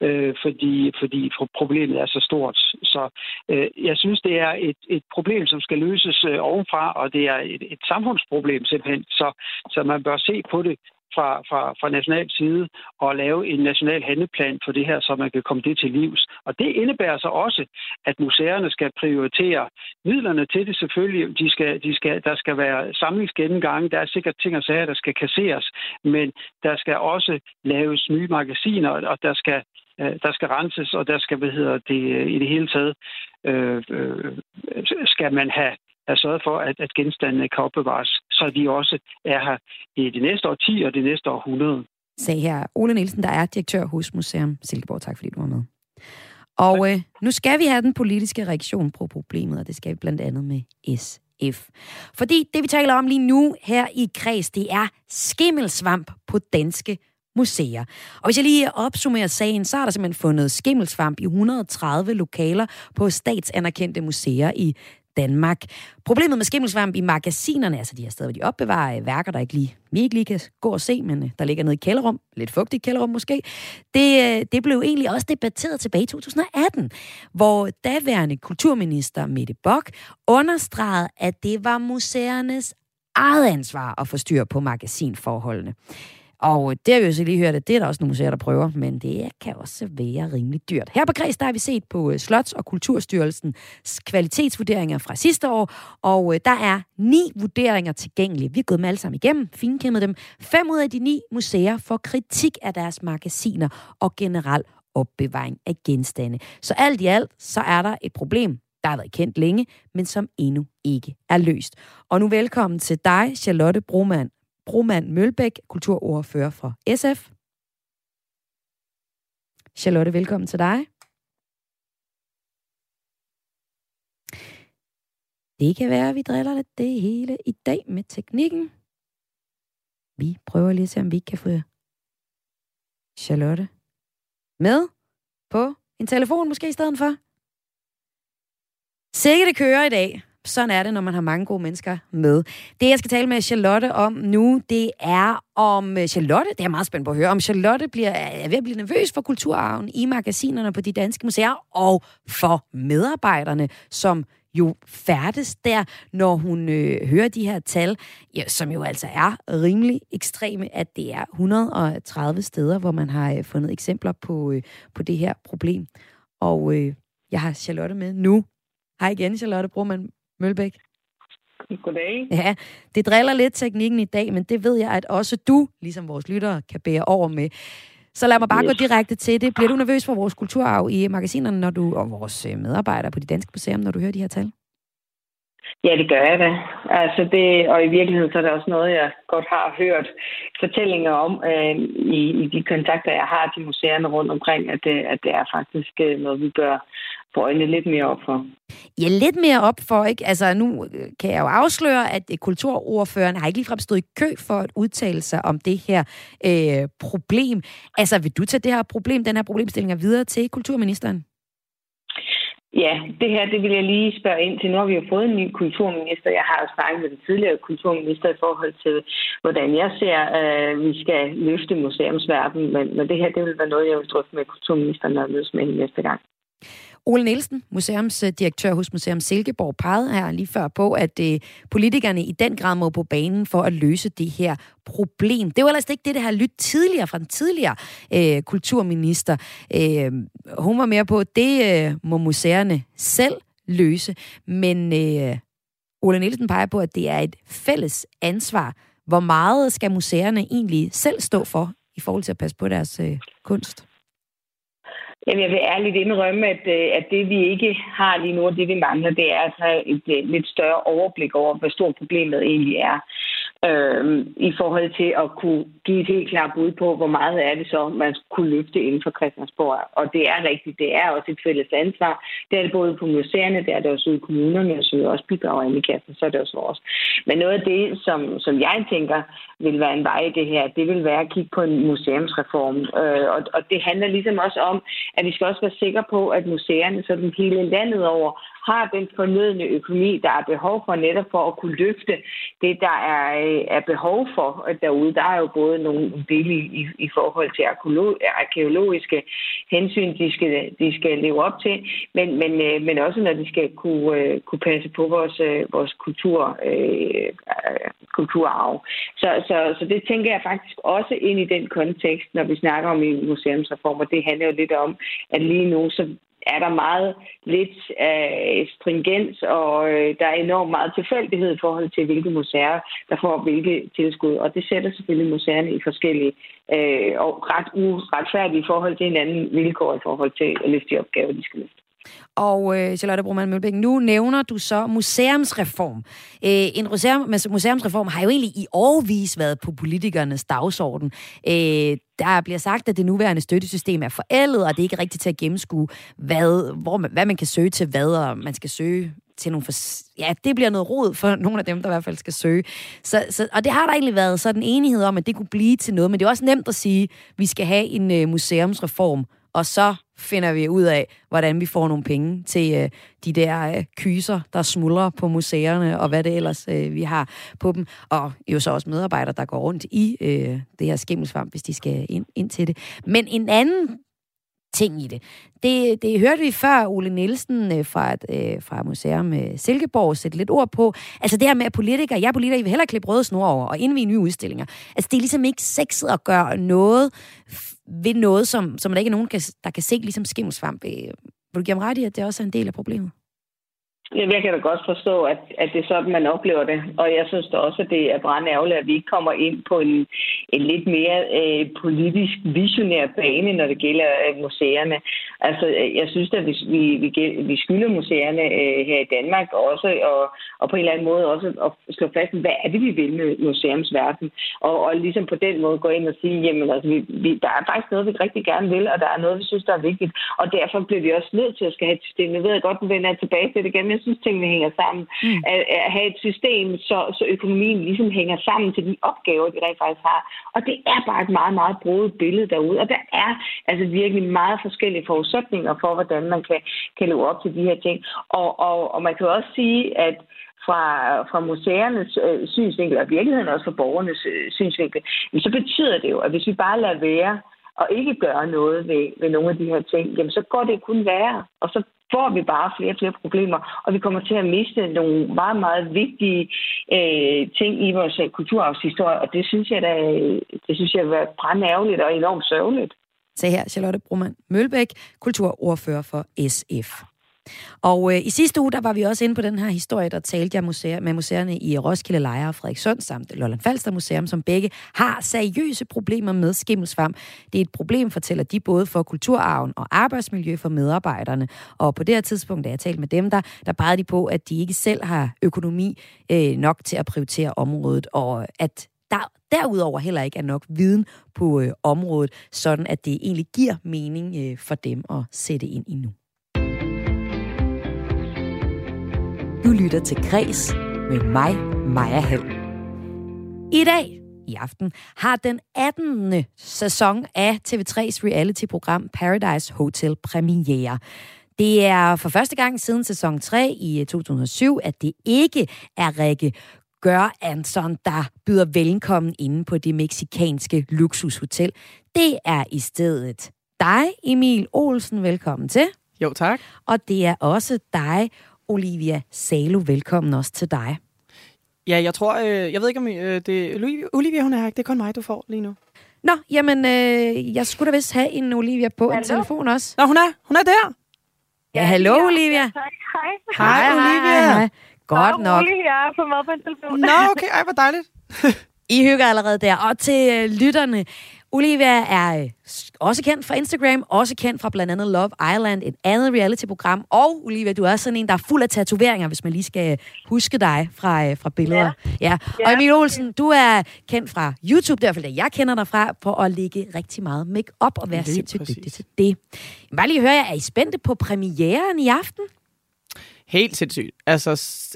øh, fordi, fordi problemet er så stort. Så øh, jeg synes, det er et, et problem, som skal løses øh, ovenfra, og det er et, et samfundsproblem simpelthen, så, så man bør se på det fra, fra, fra national side og lave en national handleplan for det her, så man kan komme det til livs. Og det indebærer så også, at museerne skal prioritere midlerne til det selvfølgelig. De skal, de skal, der skal være samlingsgennemgange, der er sikkert ting og sager, der skal kasseres, men der skal også laves nye magasiner, og der skal øh, der skal renses, og der skal, hvad hedder det, i det hele taget, øh, øh, skal man have have sørget for, at, at genstandene kan opbevares, så vi også er her i det næste 10 og det næste århundrede. Sag her Ole Nielsen, der er direktør hos Museum Silkeborg. Tak fordi du var med. Og øh, nu skal vi have den politiske reaktion på problemet, og det skal vi blandt andet med SF. Fordi det, vi taler om lige nu her i Kreds, det er skimmelsvamp på danske museer. Og hvis jeg lige opsummerer sagen, så er der simpelthen fundet skimmelsvamp i 130 lokaler på statsanerkendte museer i Danmark. Problemet med skimmelsvamp i magasinerne, altså de her steder, hvor de opbevarer øh, værker, der ikke lige, vi ikke lige kan gå og se, men øh, der ligger nede i kælderum, lidt fugtigt kælderum måske, det, øh, det blev egentlig også debatteret tilbage i 2018, hvor daværende kulturminister Mette Bock understregede, at det var museernes eget ansvar at få styr på magasinforholdene. Og øh, det har vi jo så lige hørt, at det er der også nogle museer, der prøver, men det kan også være rimelig dyrt. Her på Græs, der har vi set på øh, Slots- og Kulturstyrelsens kvalitetsvurderinger fra sidste år, og øh, der er ni vurderinger tilgængelige. Vi er gået dem alle sammen igennem, finkæmmet dem. Fem ud af de ni museer får kritik af deres magasiner og generelt opbevaring af genstande. Så alt i alt, så er der et problem, der har været kendt længe, men som endnu ikke er løst. Og nu velkommen til dig, Charlotte Broman Broman Mølbæk, kulturordfører for SF. Charlotte, velkommen til dig. Det kan være, at vi driller lidt det hele i dag med teknikken. Vi prøver lige at se, om vi kan få Charlotte med på en telefon måske i stedet for. Sikke det kører i dag. Sådan er det, når man har mange gode mennesker med. Det, jeg skal tale med Charlotte om nu, det er om øh, Charlotte, det er meget spændt på at høre, om Charlotte bliver, er ved at blive nervøs for kulturarven i magasinerne på de danske museer, og for medarbejderne, som jo færdes der, når hun øh, hører de her tal, ja, som jo altså er rimelig ekstreme, at det er 130 steder, hvor man har øh, fundet eksempler på, øh, på det her problem. Og øh, jeg har Charlotte med nu. Hej igen, Charlotte Broman Mølbæk. Goddag. Ja, det driller lidt teknikken i dag, men det ved jeg, at også du, ligesom vores lyttere, kan bære over med. Så lad mig bare yes. gå direkte til det. Bliver du nervøs for vores kulturarv i magasinerne, når du, og vores øh, medarbejdere på de danske museer, når du hører de her tal? Ja, det gør jeg da. Altså det, og i virkeligheden så er det også noget, jeg godt har hørt fortællinger om øh, i, i de kontakter, jeg har til museerne rundt omkring, at det, at det er faktisk øh, noget, vi bør få øjnene lidt mere op for. Ja, lidt mere op for, ikke? Altså, nu øh, kan jeg jo afsløre, at kulturordføreren har ikke ligefrem stået i kø for at udtale sig om det her øh, problem. Altså, vil du tage det her problem, den her problemstilling videre til kulturministeren? Ja, det her det vil jeg lige spørge ind til. Nu har vi jo fået en ny kulturminister. Jeg har jo snakket med den tidligere kulturminister i forhold til, hvordan jeg ser, at øh, vi skal løfte museumsverdenen. Men, men det her det vil være noget, jeg vil drøfte med kulturministeren, når jeg mødes med hende næste gang. Ole Nielsen, museumsdirektør hos Museum Silkeborg, pegede her lige før på, at øh, politikerne i den grad må på banen for at løse det her problem. Det var ellers ikke det, der har lyttet tidligere fra den tidligere øh, kulturminister. Øh, hun var mere på, at det øh, må museerne selv løse, men øh, Ole Nielsen peger på, at det er et fælles ansvar. Hvor meget skal museerne egentlig selv stå for i forhold til at passe på deres øh, kunst? Jamen, jeg vil ærligt indrømme, at, øh, at det vi ikke har lige nu, og det vi mangler, det er altså et, et lidt større overblik over, hvad stort problemet egentlig er øh, i forhold til at kunne give et helt klart bud på, hvor meget er det så, man kunne løfte inden for Christiansborg. Og det er rigtigt, det er også et fælles ansvar. Det er det både på museerne, det er det også ude i kommunerne, og så vi også bidrager ind i kassen, så er det også vores. Men noget af det, som, som jeg tænker vil være en vej i det her, det vil være at kigge på en museumsreform. Øh, og, og det handler ligesom også om, at vi skal også være sikre på, at museerne sådan hele landet over har den fornødne økonomi, der er behov for netop for at kunne løfte det, der er, øh, er behov for derude. Der er jo både nogle dele i, i forhold til arkeologiske hensyn, de skal, de skal leve op til, men, men, øh, men også når de skal kunne, øh, kunne passe på vores, øh, vores kultur, øh, kulturarv. Så, så, så det tænker jeg faktisk også ind i den kontekst, når vi snakker om en museumsreform, og det handler jo lidt om, at lige nu så er der meget lidt øh, stringens, og øh, der er enormt meget tilfældighed i forhold til, hvilke museer, der får hvilke tilskud. Og det sætter selvfølgelig museerne i forskellige øh, og ret uretfærdige forhold til hinanden vilkår i forhold til at løfte de opgaver, de skal løfte. Og øh, Charlotte Broman Mølbæk, nu nævner du så museumsreform. Øh, en museum, museumsreform har jo egentlig i årvis været på politikernes dagsorden. Øh, der bliver sagt, at det nuværende støttesystem er forældet, og det er ikke rigtigt til at gennemskue, hvad, hvor man, hvad man kan søge til hvad, og man skal søge til nogle... For, ja, det bliver noget rod for nogle af dem, der i hvert fald skal søge. Så, så, og det har der egentlig været sådan enighed om, at det kunne blive til noget, men det er også nemt at sige, at vi skal have en øh, museumsreform, og så finder vi ud af, hvordan vi får nogle penge til øh, de der øh, kyser, der smuldrer på museerne, og hvad det ellers øh, vi har på dem. Og jo så også medarbejdere, der går rundt i øh, det her skimmelsvamp, hvis de skal ind, ind til det. Men en anden ting i det. Det, det hørte vi før Ole Nielsen øh, fra, øh, fra Museum øh, Silkeborg sætte lidt ord på. Altså det her med, at politikere, jeg er politiker, I vil hellere klippe røde snor over og indvige nye udstillinger. Altså det er ligesom ikke sexet at gøre noget ved noget, som, som der ikke er nogen, der kan se ligesom skimmelsvamp. Øh, vil du give mig ret i, at det også er en del af problemet? Jamen, jeg kan da godt forstå, at, at det er sådan, man oplever det. Og jeg synes da også, at det er brændærgerligt, at vi ikke kommer ind på en, en lidt mere øh, politisk visionær bane, når det gælder øh, museerne. Altså, øh, jeg synes at vi, vi, vi, vi skylder museerne øh, her i Danmark også, og, og på en eller anden måde også at slå fast, hvad er det, vi vil med museumsverden? Og, og ligesom på den måde gå ind og sige, jamen altså, vi, vi, der er faktisk noget, vi rigtig gerne vil, og der er noget, vi synes, der er vigtigt. Og derfor bliver vi også nødt til at skal have et system. Jeg ved godt, at vender tilbage til det igen, jeg synes, tingene hænger sammen. Mm. At, at have et system, så, så økonomien ligesom hænger sammen til de opgaver, de rent faktisk har. Og det er bare et meget, meget brudet billede derude. Og der er altså virkelig meget forskellige forudsætninger for, hvordan man kan, kan leve op til de her ting. Og, og, og man kan også sige, at fra, fra museernes øh, synsvinkel, og virkeligheden også fra borgernes øh, synsvinkel, så betyder det jo, at hvis vi bare lader være, og ikke gøre noget ved, ved nogle af de her ting, jamen så går det kun værre. Og så får vi bare flere og flere problemer, og vi kommer til at miste nogle meget, meget vigtige øh, ting i vores øh, kulturarvshistorie, og det synes jeg da, det synes jeg er brændærgerligt og enormt sørgeligt. Så her Charlotte Brumann Mølbæk, kulturordfører for SF. Og øh, i sidste uge, der var vi også inde på den her historie, der talte jeg museer, med museerne i Roskilde Lejre og Frederikssund samt Lolland Falster Museum, som begge har seriøse problemer med skimmelsvamp. Det er et problem, fortæller de både for kulturarven og arbejdsmiljø for medarbejderne. Og på det her tidspunkt, da jeg talte med dem, der, der pegede de på, at de ikke selv har økonomi øh, nok til at prioritere området, og at der derudover heller ikke er nok viden på øh, området, sådan at det egentlig giver mening øh, for dem at sætte ind i nu. Du lytter til Græs med mig, Maja Hall. I dag, i aften, har den 18. sæson af TV3's reality-program Paradise Hotel premiere. Det er for første gang siden sæson 3 i 2007, at det ikke er Rikke Gør Anson, der byder velkommen inde på det meksikanske luksushotel. Det er i stedet dig, Emil Olsen. Velkommen til. Jo, tak. Og det er også dig, Olivia Salo. Velkommen også til dig. Ja, jeg tror, øh, jeg ved ikke om øh, det Olivia, hun er her. Det er kun mig, du får lige nu. Nå, jamen, øh, jeg skulle da vist have en Olivia på hallo? en telefon også. Nå, hun er, hun er der. Ja, hallo Olivia. Hej. Hej, hej Olivia. Hej. Godt Nå, nok. Rolig, jeg er på med på en telefon. Nå, okay. Ej, hvor dejligt. I hygger allerede der. Og til øh, lytterne, Olivia er øh, også kendt fra Instagram, også kendt fra blandt andet Love Island, et andet reality-program. Og Olivia, du er sådan en, der er fuld af tatoveringer, hvis man lige skal huske dig fra, øh, fra billeder. Ja. ja. Og Emil Olsen, du er kendt fra YouTube, derfor jeg kender dig fra, for at lægge rigtig meget make-up og være sindssygt dygtig til det. Bare lige høre er I spændte på premieren i aften? Helt sindssygt. Altså,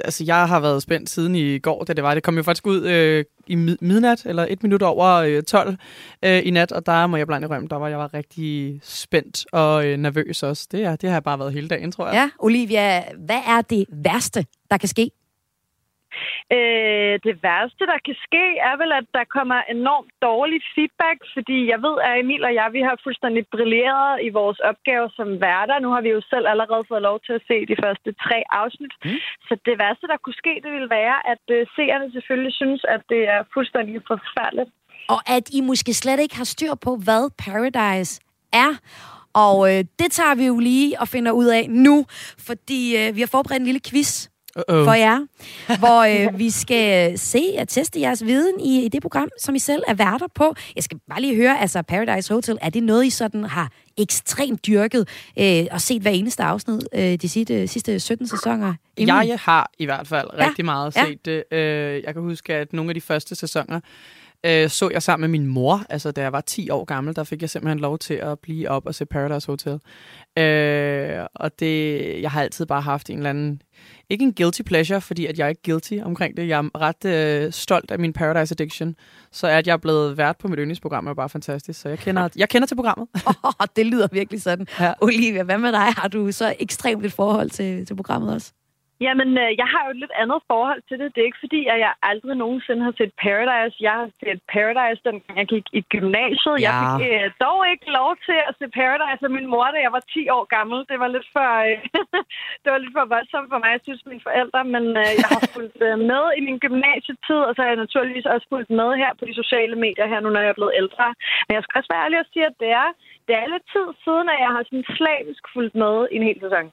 altså, jeg har været spændt siden i går, da det var. Det kom jo faktisk ud øh, i midnat, eller et minut over øh, 12 øh, i nat, og der må jeg blandt rømme, der var jeg var rigtig spændt og øh, nervøs også. Det, er, det har jeg bare været hele dagen, tror jeg. Ja, Olivia, hvad er det værste, der kan ske? Øh, det værste, der kan ske, er vel, at der kommer enormt dårlig feedback, fordi jeg ved, at Emil og jeg, vi har fuldstændig brilleret i vores opgave som værter. Nu har vi jo selv allerede fået lov til at se de første tre afsnit. Mm. Så det værste, der kunne ske, det vil være, at uh, seerne selvfølgelig synes, at det er fuldstændig forfærdeligt. Og at I måske slet ikke har styr på, hvad Paradise er. Og øh, det tager vi jo lige og finder ud af nu, fordi øh, vi har forberedt en lille quiz Uh-oh. for jer, hvor øh, vi skal se og teste jeres viden i, i det program, som I selv er værter på. Jeg skal bare lige høre, altså Paradise Hotel, er det noget, I sådan har ekstremt dyrket øh, og set hver eneste afsnit øh, de sidste, sidste 17 sæsoner? Emil? Jeg har i hvert fald rigtig ja. meget set det. Øh, jeg kan huske, at nogle af de første sæsoner, øh, så jeg sammen med min mor. Altså, da jeg var 10 år gammel, der fik jeg simpelthen lov til at blive op og se Paradise Hotel. Øh, og det, jeg har altid bare haft en eller anden ikke en guilty pleasure, fordi at jeg er ikke guilty omkring det. Jeg er ret øh, stolt af min Paradise Addiction. Så at jeg er blevet vært på mit yndlingsprogram er bare fantastisk. Så jeg kender, jeg kender til programmet. oh, det lyder virkelig sådan. Ja. Olivia, hvad med dig? Har du så ekstremt et forhold til, til programmet også? Jamen, øh, jeg har jo et lidt andet forhold til det. Det er ikke fordi, at jeg aldrig nogensinde har set Paradise. Jeg har set Paradise, da jeg gik i gymnasiet. Ja. Jeg fik øh, dog ikke lov til at se Paradise af min mor, da jeg var 10 år gammel. Det var lidt for, øh, det var lidt for voldsomt for mig, jeg synes, mine forældre. Men øh, jeg har fulgt øh, med i min gymnasietid, og så har jeg naturligvis også fulgt med her på de sociale medier her, nu når jeg er blevet ældre. Men jeg skal også være ærlig at sige, at det er det er lidt tid siden, at jeg har sådan slavisk fulgt med i en hel sæson.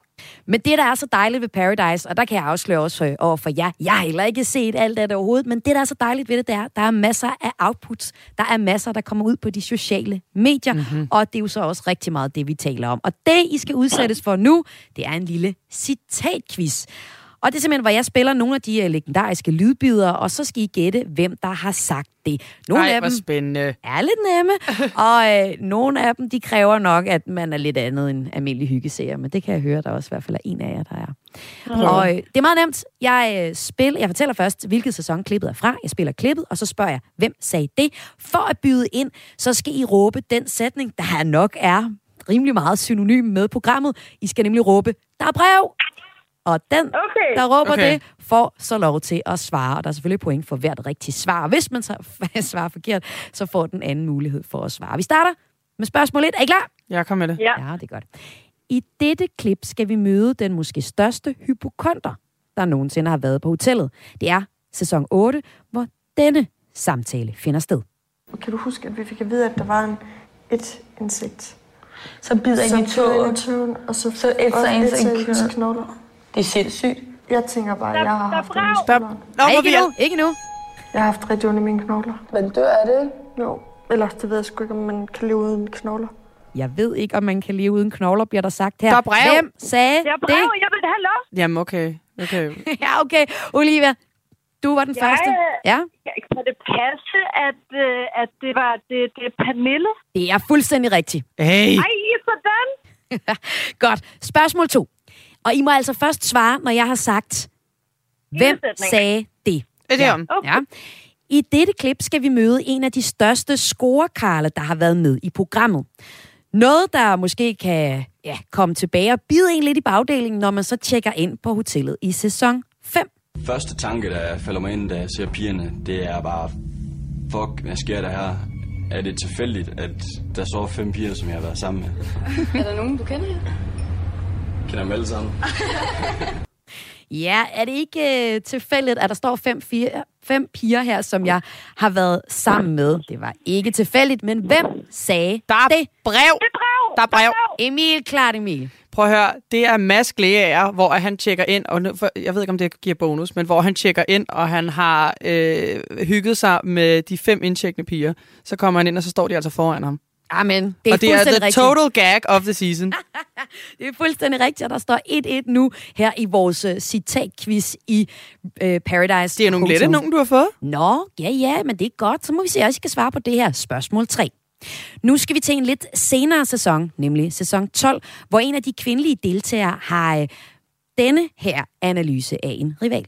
Men det, der er så dejligt ved Paradise, og der kan jeg afsløre også over for jer, jeg har heller ikke set alt af det overhovedet, men det, der er så dejligt ved det, det er, der er masser af outputs. Der er masser, der kommer ud på de sociale medier, mm-hmm. og det er jo så også rigtig meget det, vi taler om. Og det, I skal udsættes for nu, det er en lille citatquiz. Og det er simpelthen, hvor jeg spiller nogle af de uh, legendariske lydbider, og så skal I gætte, hvem der har sagt det. Nogle Ej, af dem spændende. er lidt nemme, og uh, nogle af dem, de kræver nok, at man er lidt andet end almindelig hyggeseer, men det kan jeg høre, der også i hvert fald er en af jer, der er. Mm. Og uh, det er meget nemt. Jeg, uh, spil, jeg fortæller først, hvilket sæson klippet er fra. Jeg spiller klippet, og så spørger jeg, hvem sagde det? For at byde ind, så skal I råbe den sætning, der nok er rimelig meget synonym med programmet. I skal nemlig råbe, der er brev! Og den, okay. der råber okay. det, får så lov til at svare. Og der er selvfølgelig point for hvert rigtigt svar. Hvis man så svarer forkert, så får den anden mulighed for at svare. Vi starter med spørgsmål 1. Er I klar? Ja, kom med det. Ja, ja det er godt. I dette klip skal vi møde den måske største hypokonter, der nogensinde har været på hotellet. Det er sæson 8, hvor denne samtale finder sted. Kan du huske, at vi fik at vide, at der var en, et insekt, som bider ind i toget, og så, så et så en knogler. Det er sindssygt. Jeg tænker bare, at jeg har haft det Stop. Nå, ikke nu, ikke nu. Jeg har haft rigtig ondt i mine knogler. Men dør er det Jo. Eller det ved jeg sgu ikke, om man kan leve uden knogler. Jeg ved ikke, om man kan leve uden knogler, bliver der sagt her. Der er brev. Hvem sagde jeg brev. det? Jeg vil have lov. Jamen, okay. okay. ja, okay. Olivia, du var den jeg, første. Ja. Kan det passe, at, øh, at det var det, det er Pernille? Det er fuldstændig rigtigt. Hey. Ej, sådan. Godt. Spørgsmål to. Og I må altså først svare, når jeg har sagt, hvem sagde det? Er det ja. om? Okay. Ja. I dette klip skal vi møde en af de største scorekarle, der har været med i programmet. Noget, der måske kan ja, komme tilbage og bide en lidt i bagdelingen, når man så tjekker ind på hotellet i sæson 5. Første tanke, der falder mig ind, da jeg ser pigerne, det er bare, fuck, hvad sker der her? Er det tilfældigt, at der står fem piger, som jeg har været sammen med? er der nogen, du kender her? Kender dem alle sammen. ja, er det ikke uh, tilfældigt, at der står fem, fire, fem piger her, som jeg har været sammen med? Det var ikke tilfældigt, men hvem sagde der er det? brev. Det er brev. Der er brev. Emil, klart Emil. Prøv at høre, det er Mads Glæger, hvor han tjekker ind, og nu, for, jeg ved ikke, om det giver bonus, men hvor han tjekker ind, og han har øh, hygget sig med de fem indtjekkende piger. Så kommer han ind, og så står de altså foran ham. Amen. Det er og det er the rigtigt. total gag of the season. det er fuldstændig rigtigt, og der står 1-1 nu her i vores uh, citatquiz i uh, Paradise. Det er nogle lette nogen, du har fået. Nå, ja, ja, men det er godt. Så må vi se, at jeg skal svare på det her. Spørgsmål 3. Nu skal vi til en lidt senere sæson, nemlig sæson 12, hvor en af de kvindelige deltagere har uh, denne her analyse af en rival.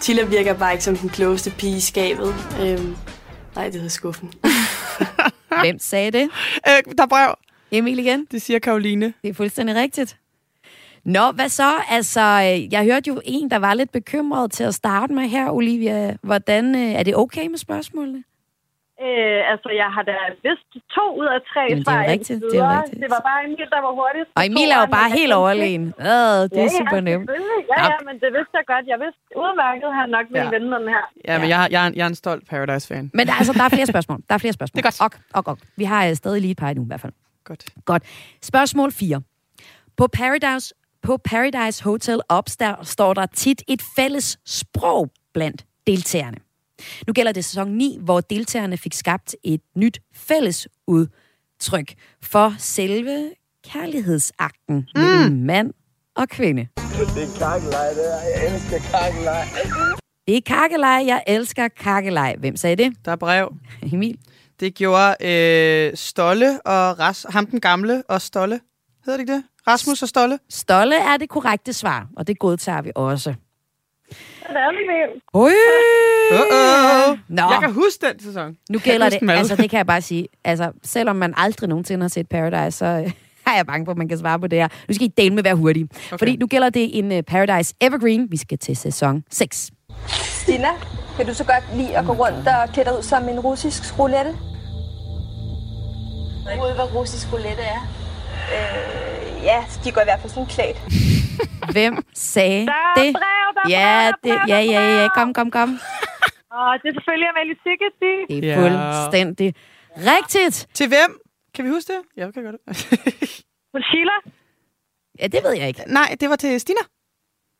Tilla virker bare ikke som den klogeste pige i skabet. Øhm, nej, det hedder skuffen. Hvem sagde det? Øh, der er brev. Emil igen? Det siger Karoline. Det er fuldstændig rigtigt. Nå, hvad så? Altså, jeg hørte jo en, der var lidt bekymret til at starte med her, Olivia. Hvordan, øh, er det okay med spørgsmålene? Øh, altså, jeg har da vist to ud af tre Jamen, det er rigtigt, det er rigtigt. Det var bare Emil, der var hurtigst. Og Emil er jo bare helt overlegen. Øh, det er ja, super ja, nemt. Ja, ja, men det vidste jeg godt. Jeg vidste udmærket, at han nok ville ja. vinde den her. Ja, men jeg, jeg, er, jeg er en stolt Paradise-fan. Men der, altså, der er flere spørgsmål. Der er flere spørgsmål. Det er godt. Og, og, og. Vi har uh, stadig lige et par nu i hvert fald. Godt. Godt. Spørgsmål 4. På Paradise, på Paradise Hotel Opstar står der tit et fælles sprog blandt deltagerne. Nu gælder det sæson 9, hvor deltagerne fik skabt et nyt fælles udtryk for selve kærlighedsakten mm. mellem mand og kvinde. Det er kakkelej, det er. Jeg elsker kakkelej. Det er kakkelej. Jeg elsker kakkelej. Hvem sagde det? Der er brev. Emil. Det gjorde øh, Stolle og Ras, ham den gamle og Stolle. Hedder det ikke det? Rasmus og Stolle? Stolle er det korrekte svar, og det godtager vi også. Det er det Ui! Uh-oh. Nå. Jeg kan huske den sæson. Nu gælder det, altså det kan jeg bare sige, altså selvom man aldrig nogensinde har set Paradise, så øh, er jeg bange på, at man kan svare på det her. Nu skal I dele med være hurtige. Okay. Fordi nu gælder det en uh, Paradise Evergreen. Vi skal til sæson 6. Stina, kan du så godt lide at gå rundt og klæde dig ud som en russisk roulette? Jeg ved hvad russisk roulette er. Øh, ja, de går i hvert fald sådan klædt. Hvem sagde Der er det? brev, ja, det, ja, ja, ja, kom, kom, kom. Og det er selvfølgelig Amalie Sigeti. Det er fuldstændig rigtigt. Til hvem? Kan vi huske det? Ja, kan jeg godt. Sheila? Ja, det ved jeg ikke. Nej, det var til Stina.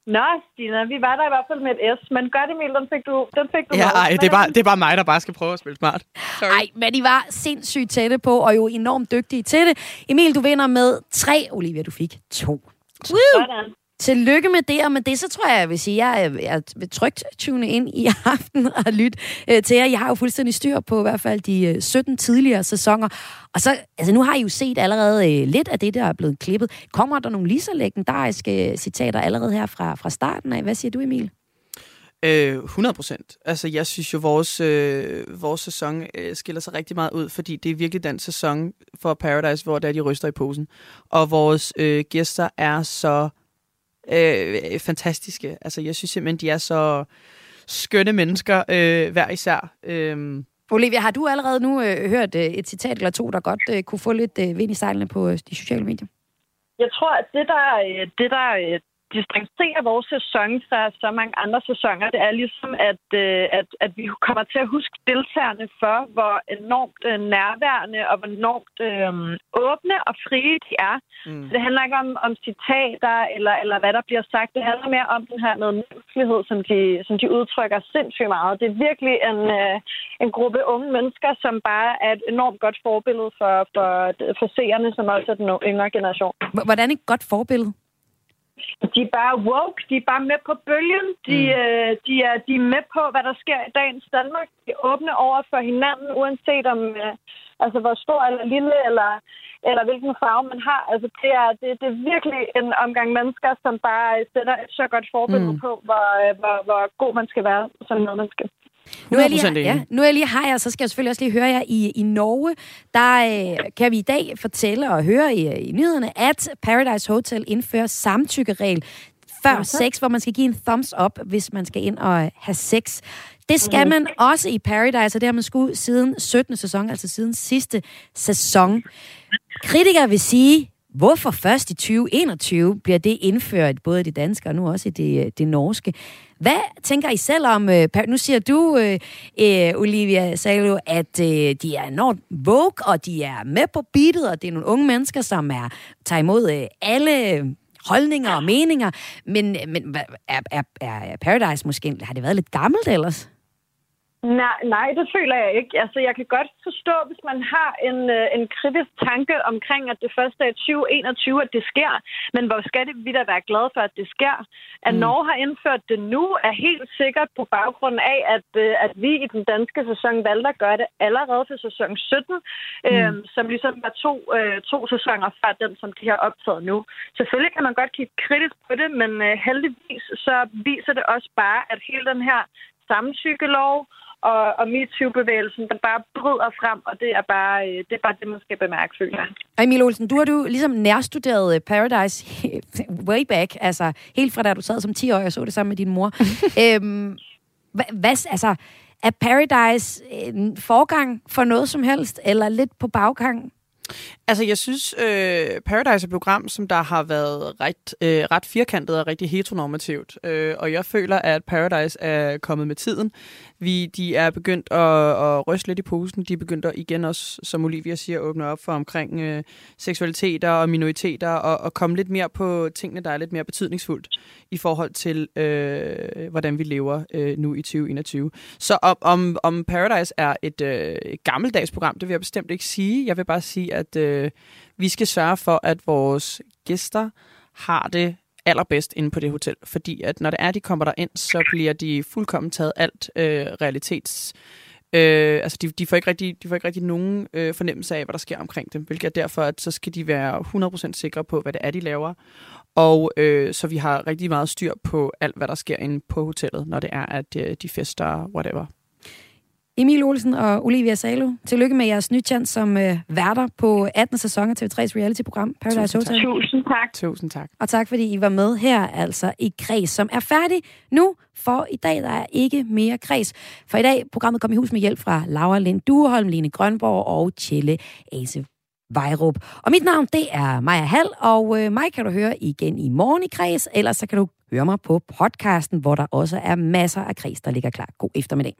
Nå, Stina, vi var der i hvert fald med et S, men gør det, Emil, den fik du, den fik du Ja, ej, det er, bare, det er bare mig, der bare skal prøve at spille smart. Nej, men I var sindssygt tætte på, og jo enormt dygtige til det. Emil, du vinder med tre. Olivia, du fik to. Sådan. Tillykke med det, og med det, så tror jeg, jeg vil sige, jeg, er- jeg vil trygt tune ind i aften og lytte øh, til jer. Jeg har jo fuldstændig styr på i hvert fald de øh, 17 tidligere sæsoner. Og så, altså nu har I jo set allerede øh, lidt af det, der er blevet klippet. Kommer der nogle lige så legendariske øh, citater allerede her fra, fra starten af? Hvad siger du, Emil? Øh, 100 procent. Altså, jeg synes jo, vores, øh, vores sæson øh, skiller sig rigtig meget ud, fordi det er virkelig den sæson for Paradise, hvor der de ryster i posen. Og vores øh, gæster er så øh, fantastiske. Altså, jeg synes simpelthen, de er så skønne mennesker øh, hver især. Øh, Olivia, har du allerede nu øh, hørt øh, et citat eller to, der godt øh, kunne få lidt øh, vind i sejlene på øh, de sociale medier? Jeg tror, at det, der, øh, det, der distancerer vores sæson fra så mange andre sæsoner, det er ligesom, at, øh, at, at vi kommer til at huske deltagerne for, hvor enormt øh, nærværende og hvor enormt øh, åbne og frie de er. Mm. Det handler ikke om, om citater eller, eller hvad der bliver sagt. Det handler mere om den her medmenneskelighed, som de, som de udtrykker sindssygt meget. Det er virkelig en, øh, en gruppe unge mennesker, som bare er et enormt godt forbillede for, for, for seerne, som også er den yngre generation. Hvordan et godt forbillede? De er bare woke, de er bare med på bølgen, de, mm. øh, de, er, de er med på, hvad der sker i dagens Danmark. De er åbne over for hinanden, uanset om øh, altså, hvor stor eller lille eller, eller hvilken farve man har. Altså, det, er, det, det er virkelig en omgang mennesker, som bare sætter et så godt forbillede Mm. på, hvor, øh, hvor, hvor god man skal være som medmenneske. Nu er, jeg 100% lige, ja, nu er jeg lige her, så skal jeg selvfølgelig også lige høre jer. I, i Norge, der øh, kan vi i dag fortælle og høre i, i nyhederne, at Paradise Hotel indfører samtykkeregel før sex, hvor man skal give en thumbs up, hvis man skal ind og have sex. Det skal Mhm. man også i Paradise, og det har man skulle siden 17. sæson, altså siden sidste sæson. Kritikere vil sige, hvorfor først i 2021 bliver det indført, både i det danske og nu også i det, det norske. Hvad tænker I selv om, øh, nu siger du, øh, øh, Olivia Salo, at øh, de er enormt woke, og de er med på beatet, og det er nogle unge mennesker, som er tager imod øh, alle holdninger og meninger. Men, øh, men er, er, er Paradise måske, har det været lidt gammelt ellers? Nej, nej, det føler jeg ikke. Altså, jeg kan godt forstå, hvis man har en, øh, en kritisk tanke omkring, at det først er i 2021, at det sker. Men hvor skal det vi da være glade for, at det sker? At Mm. Norge har indført det nu, er helt sikkert på baggrund af, at, øh, at vi i den danske sæson valgte at gøre det allerede for sæson 17, mm. øh, som ligesom var to, øh, to sæsoner før den, som de har optaget nu. Selvfølgelig kan man godt kigge kritisk på det, men øh, heldigvis så viser det også bare, at hele den her samtykkelov og, og MeToo-bevægelsen, den bare bryder frem, og det er bare øh, det, er bare det man skal bemærke, føler jeg. Og Emil Olsen, du har du ligesom nærstuderet øh, Paradise way back, altså helt fra da du sad som 10 år og så det sammen med din mor. øhm, hvad, hvad, altså, er Paradise en forgang for noget som helst, eller lidt på baggang? Altså, jeg synes, øh, Paradise er et program, som der har været ret, øh, ret firkantet og rigtig heteronormativt. Øh, og jeg føler, at Paradise er kommet med tiden. Vi, de er begyndt at, at ryste lidt i posen. De er begyndt at igen også, som Olivia siger, åbne op for omkring øh, seksualiteter og minoriteter og, og komme lidt mere på tingene, der er lidt mere betydningsfuldt i forhold til, øh, hvordan vi lever øh, nu i 2021. Så om, om, om Paradise er et øh, gammeldags program, det vil jeg bestemt ikke sige. Jeg vil bare sige, at øh, Øh, vi skal sørge for, at vores gæster har det allerbedst inde på det hotel. Fordi at når det er, de kommer der ind, så bliver de fuldkommen taget alt øh, realitets... Øh, altså, de, de, får ikke rigtig, de får ikke rigtig nogen øh, fornemmelse af, hvad der sker omkring dem, hvilket er derfor, at så skal de være 100% sikre på, hvad det er, de laver. Og øh, så vi har rigtig meget styr på alt, hvad der sker inde på hotellet, når det er, at øh, de fester, whatever. Emil Olsen og Olivia Salo, tillykke med jeres nye chance som øh, værter på 18. sæson af TV3's reality-program Paradise Hotel. Tusind tak. Tusind tak. Og tak, fordi I var med her, altså i Græs, som er færdig nu, for i dag der er ikke mere Græs. For i dag, programmet kom i hus med hjælp fra Laura Lind Dueholm, Line Grønborg og Tjelle Ase Vejrup. Og mit navn, det er Maja Hall, og øh, mig kan du høre igen i morgen i Kreds, ellers så kan du høre mig på podcasten, hvor der også er masser af kreds, der ligger klar. God eftermiddag.